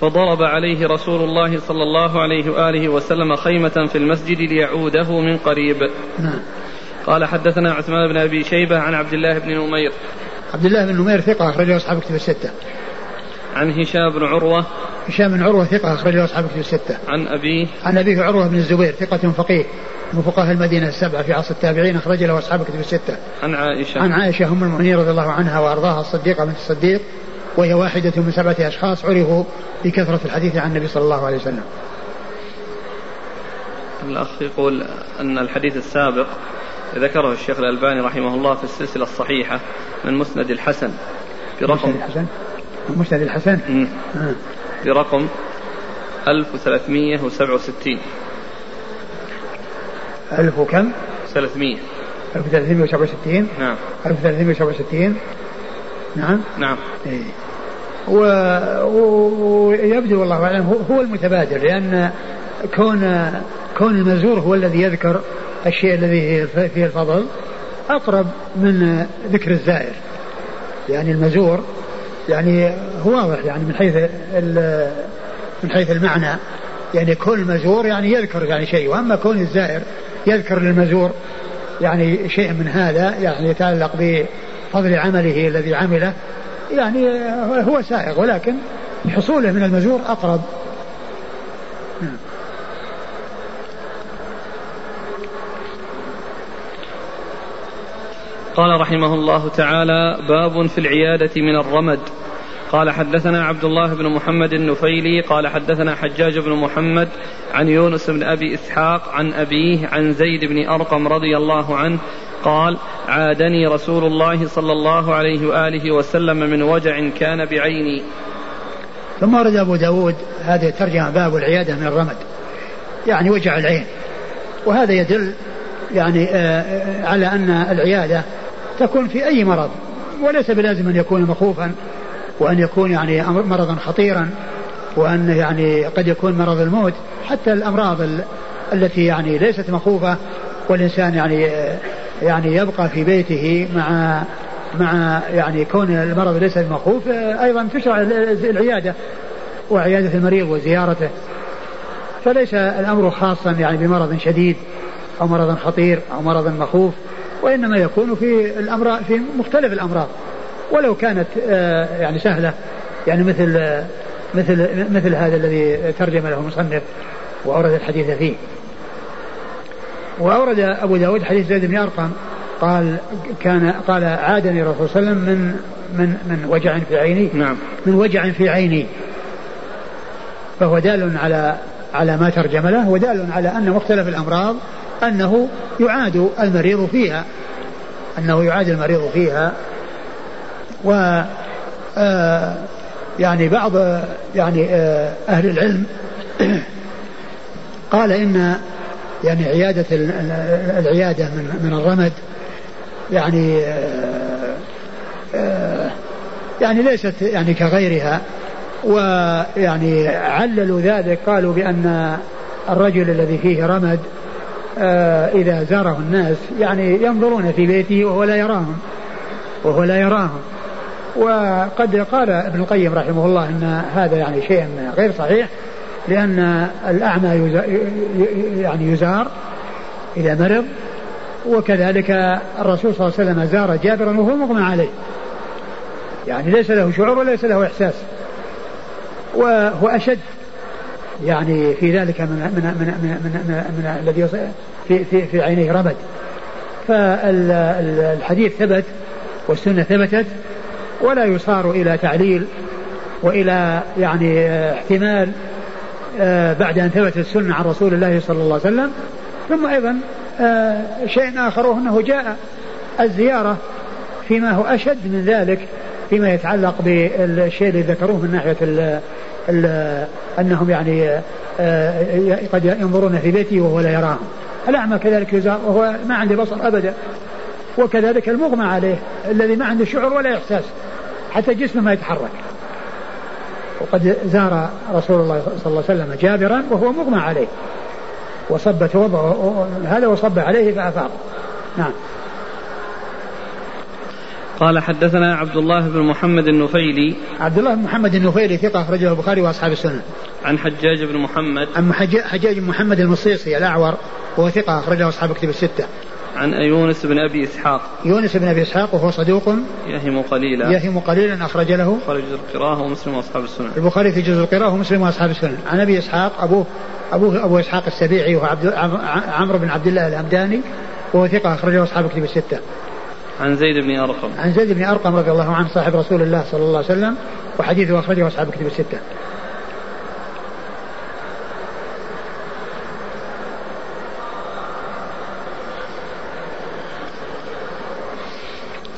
فضرب عليه رسول الله صلى الله عليه وآله وسلم خيمة في المسجد ليعوده من قريب. نعم. قال حدثنا عثمان بن أبي شيبة عن عبد الله بن نمير. عبد الله بن نمير ثقة أخرجه أصحاب كتب الستة. عن هشام بن عروة هشام بن عروة ثقة أخرجه أصحاب كتب الستة عن أبيه عن أبيه عروة بن الزبير ثقة فقيه من فقهاء المدينة السبعة في عصر التابعين أخرج له أصحاب كتب الستة. عن عائشة. عن عائشة أم المؤمنين رضي الله عنها وأرضاها الصديقة بنت الصديق وهي واحدة من سبعة أشخاص عرفوا بكثرة الحديث عن النبي صلى الله عليه وسلم. الأخ يقول أن الحديث السابق ذكره الشيخ الألباني رحمه الله في السلسلة الصحيحة من مسند الحسن برقم مسند الحسن مسند الحسن. برقم 1367 ألف وكم؟ 300 1367 نعم. 1367 نعم. نعم. إيه. ويبدو والله أعلم هو المتبادر لأن كون كون المزور هو الذي يذكر الشيء الذي فيه الفضل أقرب من ذكر الزائر. يعني المزور يعني هو واضح يعني من حيث من حيث المعنى. يعني كل مزور يعني يذكر يعني شيء وأما كون الزائر يذكر للمزور يعني شيء من هذا يعني يتعلق بفضل عمله الذي عمله يعني هو سائغ ولكن حصوله من المزور أقرب. نعم. قال رحمه الله تعالى باب في العيادة من الرمد. قال حدثنا عبد الله بن محمد النفيلي قال حدثنا حجاج بن محمد عن يونس بن أبي إسحاق عن أبيه عن زيد بن أرقم رضي الله عنه قال عادني رسول الله صلى الله عليه وآله وسلم من وجع كان بعيني. ثم ورد أبو داود هذه الترجمة باب العيادة من الرمد. يعني وجع العين. وهذا يدل يعني آه، آه، على أن العيادة تكون في أي مرض وليس بلازم أن يكون مخوفا. وأن يكون يعني مرضا خطيرا وأن يعني قد يكون مرض الموت حتى الأمراض التي يعني ليست مخوفة والإنسان يعني يعني يبقى في بيته مع مع يعني كون المرض ليس مخوف أيضا تشرع العيادة وعيادة المريض وزيارته. فليس الأمر خاصا يعني بمرض شديد أو مرض خطير أو مرض مخوف وإنما يكون في الأمراض في مختلف الأمراض. ولو كانت آه، يعني سهلة. يعني مثل آه، مثل مثل هذا الذي ترجم له المصنف وأورد الحديث فيه. وأورد أبو داود حديث زيد بن أرقم قال كان قال عادني الرسول صلى الله عليه وسلم من من من وجع في عيني. نعم. من وجع في عيني. فهو دال على على ما ترجم له ودال على أن مختلف الأمراض أنه يعاد المريض فيها أنه يعاد المريض فيها و آه، يعني بعض يعني آه، أهل العلم *clears throat* قال إن يعني عيادة العيادة من من الرمد يعني آه، يعني ليست يعني كغيرها ويعني عللوا ذلك قالوا بأن الرجل الذي فيه رمد إذا زاره الناس يعني ينظرون في بيته وهو لا يراهم وهو لا يراهم. وقد قال ابن القيم رحمه الله إن هذا يعني شيء غير صحيح لأن الأعمى يعني يزار إذا مرض وكذلك الرسول صلى الله عليه وسلم زار جابرا وهو مغمى عليه. يعني ليس له شعور وليس له إحساس. وهو أشد يعني في ذلك من من من من, من, من الذي في في في عينيه رمد. فالحديث ثبت والسنة ثبتت ولا يصار إلى تعليل وإلى يعني احتمال آه، بعد أن ثبت السنة عن رسول الله صلى الله عليه وسلم. ثم أيضا آه، شيء آخر أنه جاء الزيارة فيما هو أشد من ذلك فيما يتعلق بالشيء الذي ذكروه من ناحية ال ال أنهم يعني آه، قد ينظرون في بيته وهو لا يراهم الأعمى كذلك يزار وهو ما عنده بصر أبدا. وكذلك المغمى عليه الذي ما عنده شعور ولا إحساس. حتى جسمه ما يتحرك. وقد زار رسول الله صلى الله عليه وسلم جابرا وهو مغمى عليه. وصب توضأ هذا وصب عليه فأفاق نعم. قال حدثنا عبد الله بن محمد النفيلي. عبد الله بن محمد النفيلي ثقة أخرجه البخاري وأصحاب السنن عن حجاج بن محمد. عن حجاج بن محمد المصيصي الأعور وهو ثقة أخرجه أصحاب كتب الستة. عن يونس بن أبي إسحاق. يونس بن أبي إسحاق وهو صدوق يهم قليلا. يهم قليلا أخرج له. خرج جزء القراءة ومسلم وأصحاب السنن البخاري في جزء القراءة ومسلم وأصحاب السنن عن أبي إسحاق أبوه أبوه أبو إسحاق السبيعي وهو عبد عمرو بن عبد الله الهمداني وهو ثقة أخرجه أصحاب كتب الستة. عن زيد بن أرقم. عن زيد بن أرقم رضي الله عنه صاحب رسول الله صلى الله عليه وسلم وحديثه أخرجه أصحاب كتب الستة.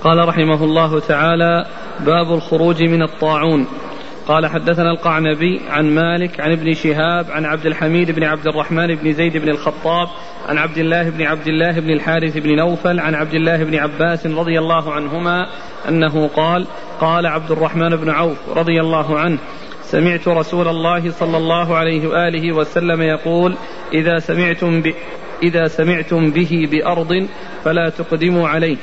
قال رحمه الله تعالى باب الخروج من الطاعون. قال حدثنا القعنبي عن مالك عن ابن شهاب عن عبد الحميد بن عبد الرحمن بن زيد بن الخطاب عن عبد الله بن عبد الله بن الحارث بن نوفل عن عبد الله بن عباس رضي الله عنهما أنه قال قال عبد الرحمن بن عوف رضي الله عنه سمعت رسول الله صلى الله عليه وآله وسلم يقول إذا سمعتم ب إذا سمعتم به بأرض فلا تقدموا عليه.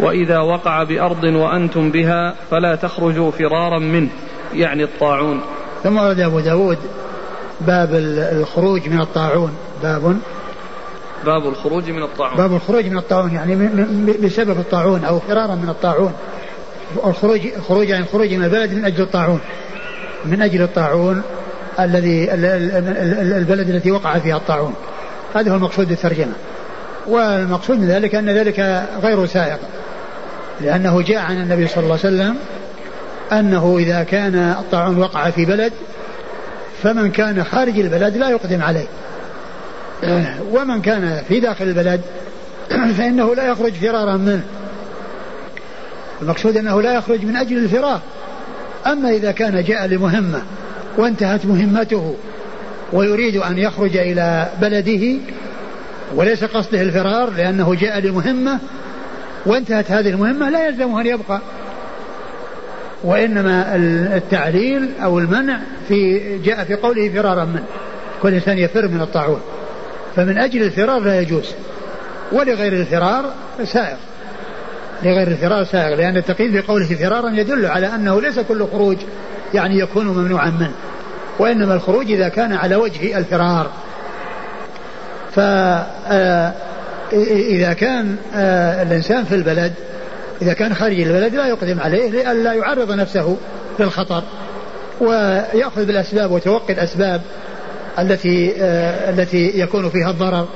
وإذا وقع بأرض وأنتم بها فلا تخرجوا فرارا منه يعني الطاعون. ثم ورد أبو داود باب الخروج من الطاعون. باب. باب الخروج من الطاعون. باب الخروج من الطاعون يعني بسبب الطاعون أو فرارا من الطاعون. الخروج خروج عن خروج من البلد من أجل الطاعون. من أجل الطاعون الذي البلد التي وقع فيها الطاعون. هذا هو المقصود بالترجمة. والمقصود من ذلك أن ذلك غير سائق. لأنه جاء عن النبي صلى الله عليه وسلم أنه إذا كان الطاعون وقع في بلد فمن كان خارج البلد لا يقدم عليه. ومن كان في داخل البلد *clears throat* فإنه لا يخرج فرارا منه. المقصود أنه لا يخرج من أجل الفرار. أما إذا كان جاء لمهمة وانتهت مهمته ويريد أن يخرج إلى بلده وليس قصده الفرار لأنه جاء لمهمة وانتهت هذه المهمة لا يلزمه أن يبقى. وإنما التعليل أو المنع في جاء في قوله فرارا منه. كل إنسان يفر من الطاعون. فمن أجل الفرار لا يجوز. ولغير الفرار سائغ. لغير الفرار سائغ. لأن التقييد في قوله فرارا يدل على أنه ليس كل خروج يعني يكون ممنوعا منه. وإنما الخروج إذا كان على وجه الفرار. ف آه، إذا كان آه، الإنسان في البلد إذا كان خارج البلد لا يقدم عليه لئلا يعرض نفسه للخطر ويأخذ بالأسباب وتوقي الأسباب التي آه، التي يكون فيها الضرر.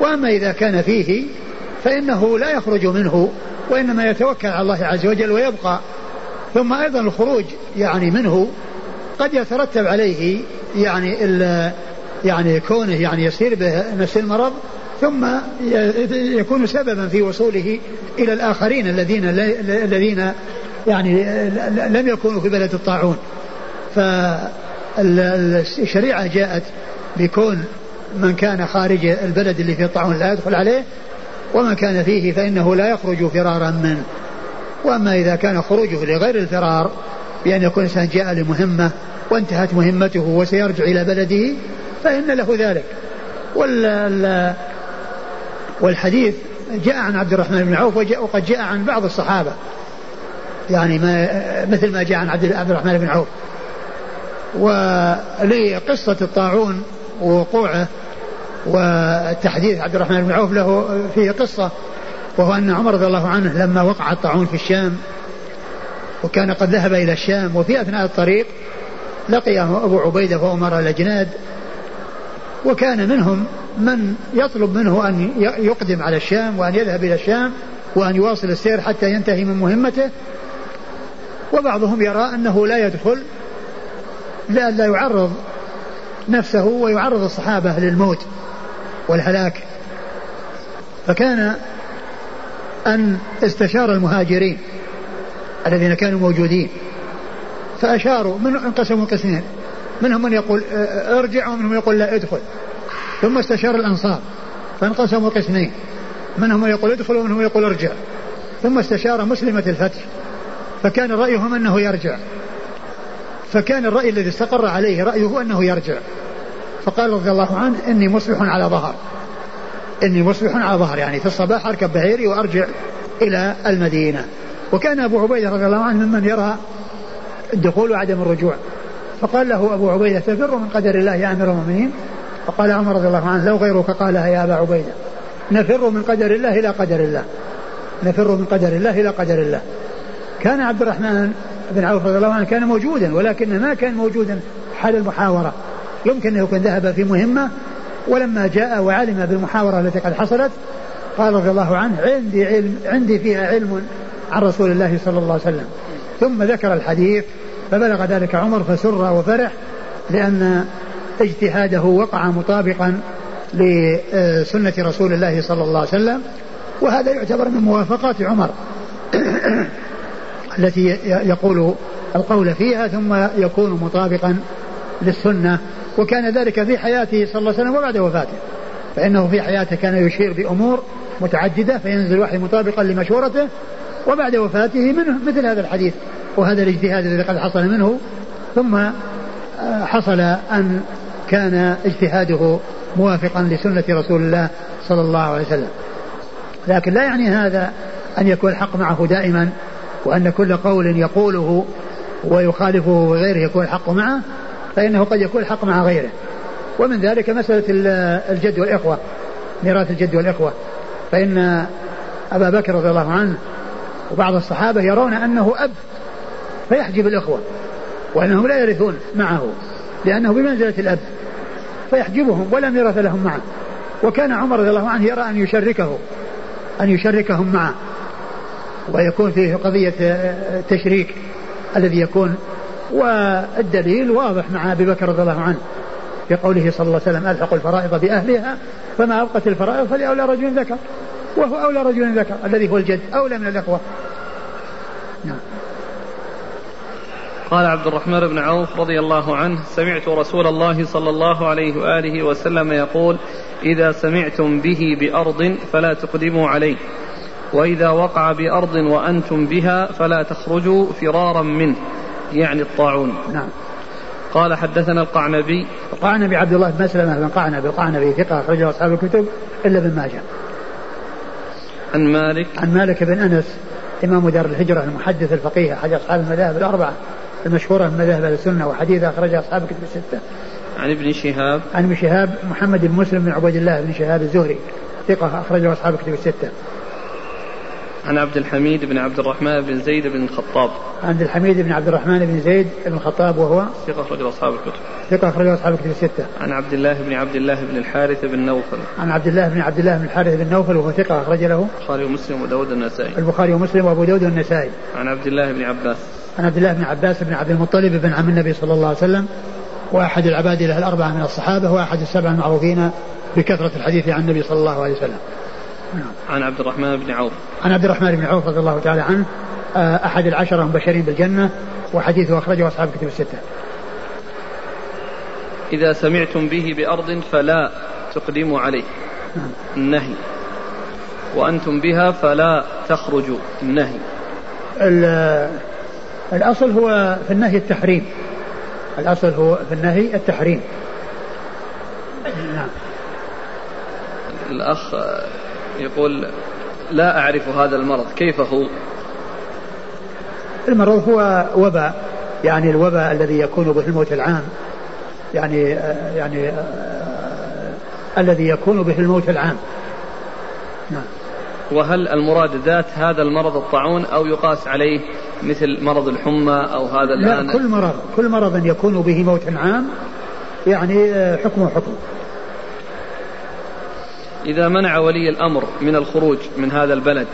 وأما إذا كان فيه فإنه لا يخرج منه وإنما يتوكل على الله عز وجل ويبقى. ثم أيضا الخروج يعني منه قد يترتب عليه يعني يعني كونه يعني يصير به نفس المرض ثم يكون سببا في وصوله إلى الآخرين الذين الذين يعني لم يكونوا في بلد الطاعون. فالشريعة جاءت بكون من كان خارج البلد اللي فيه الطاعون لا يدخل عليه ومن كان فيه فإنه لا يخرج فرارا منه. وأما إذا كان خروجه لغير الفرار بأن يكون إنسان جاء لمهمة وانتهت مهمته وسيرجع إلى بلده فإن له ذلك. وال والحديث جاء عن عبد الرحمن بن عوف وقد جاء عن بعض الصحابة. يعني ما مثل ما جاء عن عبد الرحمن بن عوف. ولقصة الطاعون ووقوعه وتحديث عبد الرحمن بن عوف له فيه قصة وهو أن عمر رضي الله عنه لما وقع الطاعون في الشام وكان قد ذهب إلى الشام وفي أثناء الطريق لقيه أبو عبيدة وأمر الأجناد وكان منهم من يطلب منه أن يقدم على الشام وأن يذهب إلى الشام وأن يواصل السير حتى ينتهي من مهمته. وبعضهم يرى أنه لا يدخل لئلا يعرض نفسه ويعرض الصحابة للموت والهلاك. فكان أن استشار المهاجرين الذين كانوا موجودين فأشاروا من انقسموا قسمين منهم من يقول ارجع ومنهم من يقول لا ادخل. ثم استشار الأنصار فانقسموا قسمين منهم من يقول ادخل ومنهم من يقول ارجع. ثم استشار مسلمة الفتح فكان رأيهم أنه يرجع. فكان الرأي الذي استقر عليه رأيه أنه يرجع. فقال رضي الله عنه إني مصبح على ظهر. إني مصبح على ظهر يعني في الصباح أركب بعيري وأرجع إلى المدينة. وكان أبو عبيدة رضي الله عنه ممن يرى الدخول وعدم الرجوع. فقال له أبو عبيدة تفر من قدر الله يا أمير المؤمنين؟ فقال عمر رضي الله عنه لو غيرك قالها يا أبا عبيدة. نفر من قدر الله إلى قدر الله. نفر من قدر الله إلى قدر الله. كان عبد الرحمن بن عوف رضي الله عنه كان موجودا ولكن ما كان موجودا حال المحاورة. يمكن أن يكون ذهب في مهمة ولما جاء وعلم بالمحاورة التي قد حصلت قال رضي الله عنه عندي علم عندي فيها علم عن رسول الله صلى الله عليه وسلم. ثم ذكر الحديث فبلغ ذلك عمر فسر وفرح لأن اجتهاده وقع مطابقا لسنة رسول الله صلى الله عليه وسلم وهذا يعتبر من موافقات عمر *clears throat* التي يقول القول فيها ثم يكون مطابقا للسنة. وكان ذلك في حياته صلى الله عليه وسلم وبعد وفاته. فإنه في حياته كان يشير بأمور متعددة فينزل الوحي مطابقا لمشورته وبعد وفاته منه مثل هذا الحديث وهذا الاجتهاد الذي قد حصل منه. ثم حصل أن كان اجتهاده موافقا لسنة رسول الله صلى الله عليه وسلم. لكن لا يعني هذا أن يكون الحق معه دائما وأن كل قول يقوله ويخالفه غيره يكون الحق معه فإنه قد يكون الحق مع غيره. ومن ذلك مسألة الجد والإخوة ميراث الجد والإخوة. فإن أبا بكر رضي الله عنه وبعض الصحابة يرون أنه أب فيحجب الإخوة وأنهم لا يرثون معه لأنه بمنزلة الأب. فيحجبهم ولا ميراث لهم معه. وكان عمر رضي الله عنه يرى أن يشركه أن يشركهم معه. ويكون فيه قضية تشريك الذي يكون. والدليل واضح مع أبي بكر رضي الله عنه. في قوله صلى الله عليه وسلم ألحق الفرائض بأهلها فما أبقت الفرائض فلأولى رجل ذكر. وهو أولى رجل ذكر الذي هو الجد أولى من الإخوة. نعم. قال عبد الرحمن بن عوف رضي الله عنه سمعت رسول الله صلى الله عليه وآله وسلم يقول إذا سمعتم به بأرض فلا تقدموا عليه وإذا وقع بأرض وأنتم بها فلا تخرجوا فرارا منه. يعني الطاعون. نعم. قال حدثنا القعنبي. القعنبي عبد الله بن مسلمة بن قعنبي القعنبي ثقة أخرجه أصحاب الكتب إلا ابن ماجه. عن مالك. عن مالك بن أنس إمام دار الهجرة المحدث الفقيه أحد أصحاب المذاهب الأربعة. المشهورة من مذاهب السنة وحديث أخرجه أصحاب الكتب الستة. عن ابن شهاب. عن ابن شهاب محمد بن مسلم بن عبيد الله بن شهاب الزهري. ثقة أخرجه أصحاب الكتب الستة. عن عبد الحميد بن عبد الرحمن بن زيد بن الخطاب. عبد الحميد بن عبد الرحمن بن زيد بن الخطاب وهو ثقة أخرجه أصحاب الكتب. ثقة أخرجه أصحاب الكتب الستة. عن عبد الله بن عبد الله بن الحارث بن نوفل. عن عبد الله بن عبد الله بن الحارث بن نوفل وهو ثقة أخرج له. البخاري ومسلم وداود النسائي. البخاري ومسلم وأبو داود والنسائي عن عبد الله بن عباس. عن عبد الله بن عباس بن عبد المطلب بن عم النبي صلى الله عليه وسلم وأحد العباد له الأربعة من الصحابة وأحد السبع المعروفين بكثرة الحديث عن النبي صلى الله عليه وسلم. عن عبد الرحمن بن عوف. عن عبد الرحمن بن عوف رضي الله تعالى عنه آه، أحد العشرة المبشرين بالجنة وحديثه أخرجه أصحاب الكتب الستة. إذا سمعتم به بأرض فلا تقدموا عليه. نعم. النهي. وأنتم بها فلا تخرجوا. النهي. الأصل هو في النهي التحريم. الأصل هو في النهي التحريم. نعم. الأخ يقول لا أعرف هذا المرض كيف هو؟ المرض هو وباء يعني الوباء الذي يكون به الموت العام يعني يعني الذي يكون به الموت العام. نعم. وهل المراد ذات هذا المرض الطاعون أو يقاس عليه؟ مثل مرض الحمى أو هذا الآن لا كل مرض كل مرض يكون به موت عام يعني حكمه حكم. إذا منع ولي الأمر من الخروج من هذا البلد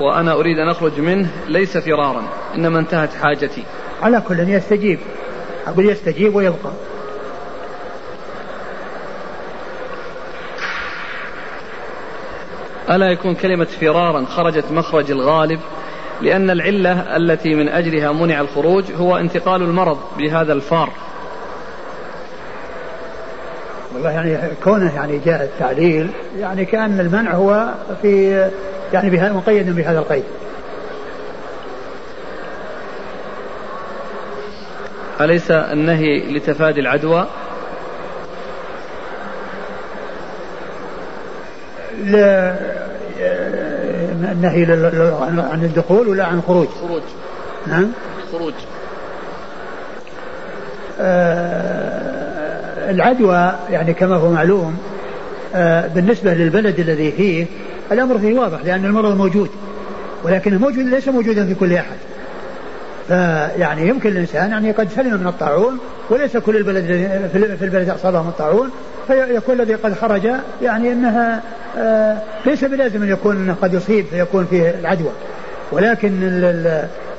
وأنا أريد أن أخرج منه ليس فرارا إنما انتهت حاجتي. على كل يستجيب. أقول يستجيب ويبقى. ألا يكون كلمة فرارا خرجت مخرج الغالب لأن العلة التي من أجلها منع الخروج هو انتقال المرض بهذا الفار. والله يعني كونه يعني جاء التعليل يعني كأن المنع هو في يعني بها مقيد بهذا القيد. أليس النهي لتفادي العدوى؟ لا النهي عن الدخول ولا عن الخروج خروج. نعم. خروج. آه العدوى يعني كما هو معلوم آه بالنسبة للبلد الذي فيه الأمر فيه واضح لأن المرض موجود ولكنه موجود ليس موجودا في كل أحد. فيعني يمكن الإنسان يعني قد سلم من الطاعون وليس كل البلد في البلد أصابهم الطاعون فيكون الذي قد خرج يعني أنها آه، ليس بلازم أن يكون قد يصيب فيكون فيه العدوى. ولكن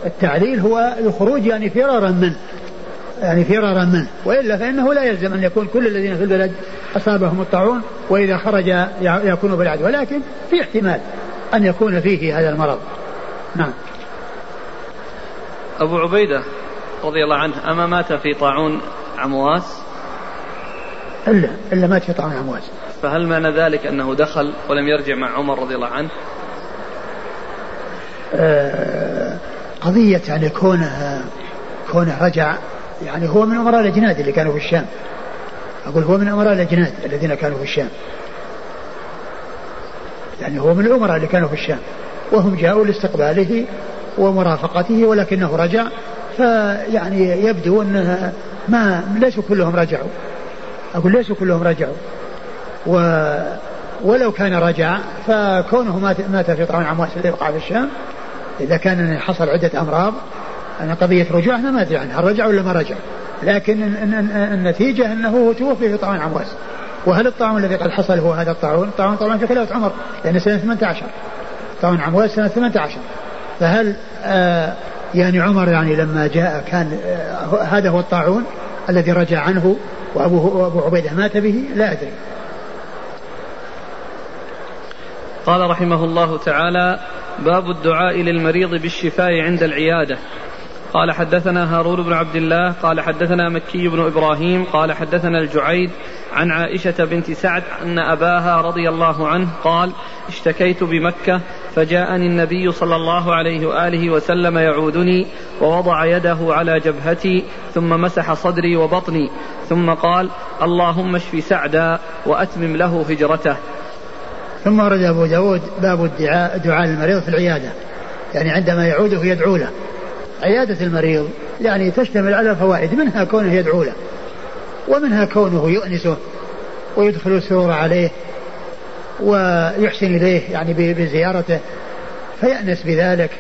التعليل هو الخروج يعني فرارا منه يعني فرارا منه وإلا فإنه لا يلزم أن يكون كل الذين في البلد أصابهم الطاعون وإذا خرج يكون بالعدوى. ولكن في احتمال أن يكون فيه هذا المرض. نعم. أبو عبيدة رضي الله عنه أما مات في طاعون عمواس؟ الا إلا مات في طاعون عمواس. فهل معنى ذلك أنه دخل ولم يرجع مع عمر رضي الله عنه؟ آه قضية يعني كونه كونه رجع يعني هو من أمراء الأجناد اللي كانوا في الشام. أقول هو من أمراء الأجناد الذين كانوا في الشام. يعني هو من الأمراء اللي كانوا في الشام. وهم جاءوا لاستقباله ومرافقته ولكنه رجع فيعني يبدو أنها ما ليسوا كلهم رجعوا. أقول ليسوا كلهم رجعوا. و ولو كان رجع فكونه مات, مات في طعام عمواس الذي وقع في الشام إذا كان حصل عدة أمراض أن قضية رجوع إحنا ما ندري عنها رجع ولا ما رجع. لكن النتيجة أنه توفي في طاعون عمواس وهل الطاعون الذي قد حصل هو هذا الطاعون؟ الطاعون طبعا في خلافة عمر لأن سنة 18 طاعون عمواس سنة 18 فهل آه يعني عمر يعني لما جاء كان آه هذا هو الطاعون الذي رجع عنه وأبو, أبو عبيدة مات به؟ لا أدري. قال رحمه الله تعالى باب الدعاء للمريض بالشفاء عند العيادة. قال حدثنا هارون بن عبد الله قال حدثنا مكي بن إبراهيم قال حدثنا الجعيد عن عائشة بنت سعد أن أباها رضي الله عنه قال اشتكيت بمكة فجاءني النبي صلى الله عليه وآله وسلم يعودني ووضع يده على جبهتي ثم مسح صدري وبطني ثم قال اللهم اشف سعدا وأتمم له هجرته. ثم ورد أبو داود باب الدعاء دعاء المريض في العيادة. يعني عندما يعوده يدعو له. عيادة المريض يعني تشتمل على فوائد منها كونه يدعو له ومنها كونه يؤنسه ويدخل السرور عليه ويحسن إليه يعني بزيارته فيأنس بذلك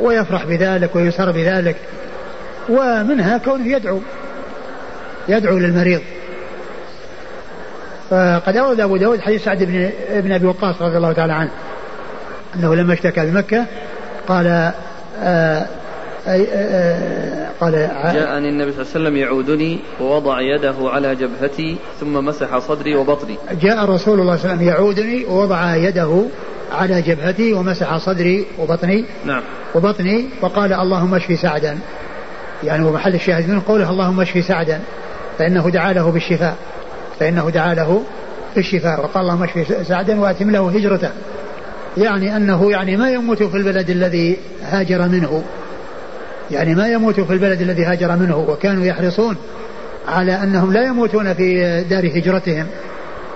ويفرح بذلك ويسر بذلك ومنها كونه يدعو يدعو للمريض. فقد أورد أبو داود حديث سعد بن, ابن أبي وقاص رضي الله تعالى عنه أنه لما اشتكى بمكة قال آه، آه، قال جاءني النبي صلى الله عليه وسلم يعودني ووضع يده على جبهتي ثم مسح صدري وبطني. جاء رسول الله صلى الله عليه وسلم يعودني ووضع يده على جبهتي ومسح صدري وبطني نعم. وبطني وقال اللهم اشفي سعدا. يعني ومحل الشاهد من قوله اللهم اشفي سعدا. فإنه دعا له بالشفاء. فإنه دعا له بالشفاء وقال اللهم اشفي سعدا وأتم له هجرته. يعني أنه يعني ما يموت في البلد الذي هاجر منه. يعني ما يموت في البلد الذي هاجر منه وكانوا يحرصون على أنهم لا يموتون في دار هجرتهم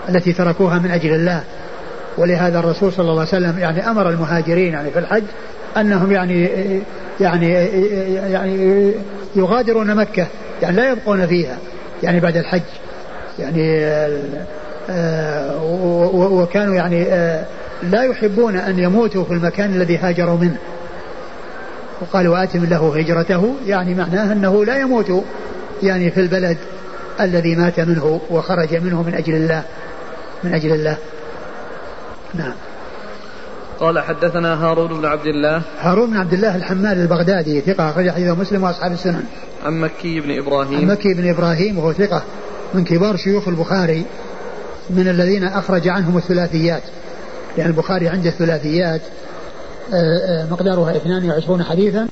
التي تركوها من أجل الله. ولهذا الرسول صلى الله عليه وسلم يعني أمر المهاجرين يعني في الحج أنهم يعني يعني يعني يغادرون مكة يعني لا يبقون فيها يعني بعد الحج. يعني آه، وكانوا يعني آه، لا يحبون أن يموتوا في المكان الذي هاجروا منه. وقال وآتم له هجرته يعني معناه أنه لا يموت يعني في البلد الذي مات منه وخرج منه من أجل الله من أجل الله. نعم. قال حدثنا هارون بن عبد الله. هارون بن عبد الله الحمال البغدادي ثقة أخرج حديثه مسلم وأصحاب السنن. عن مكي بن إبراهيم. عن مكي بن إبراهيم وهو ثقة من كبار شيوخ البخاري من الذين أخرج عنهم الثلاثيات. لأن البخاري عنده الثلاثيات مقدارها 22 حديثا.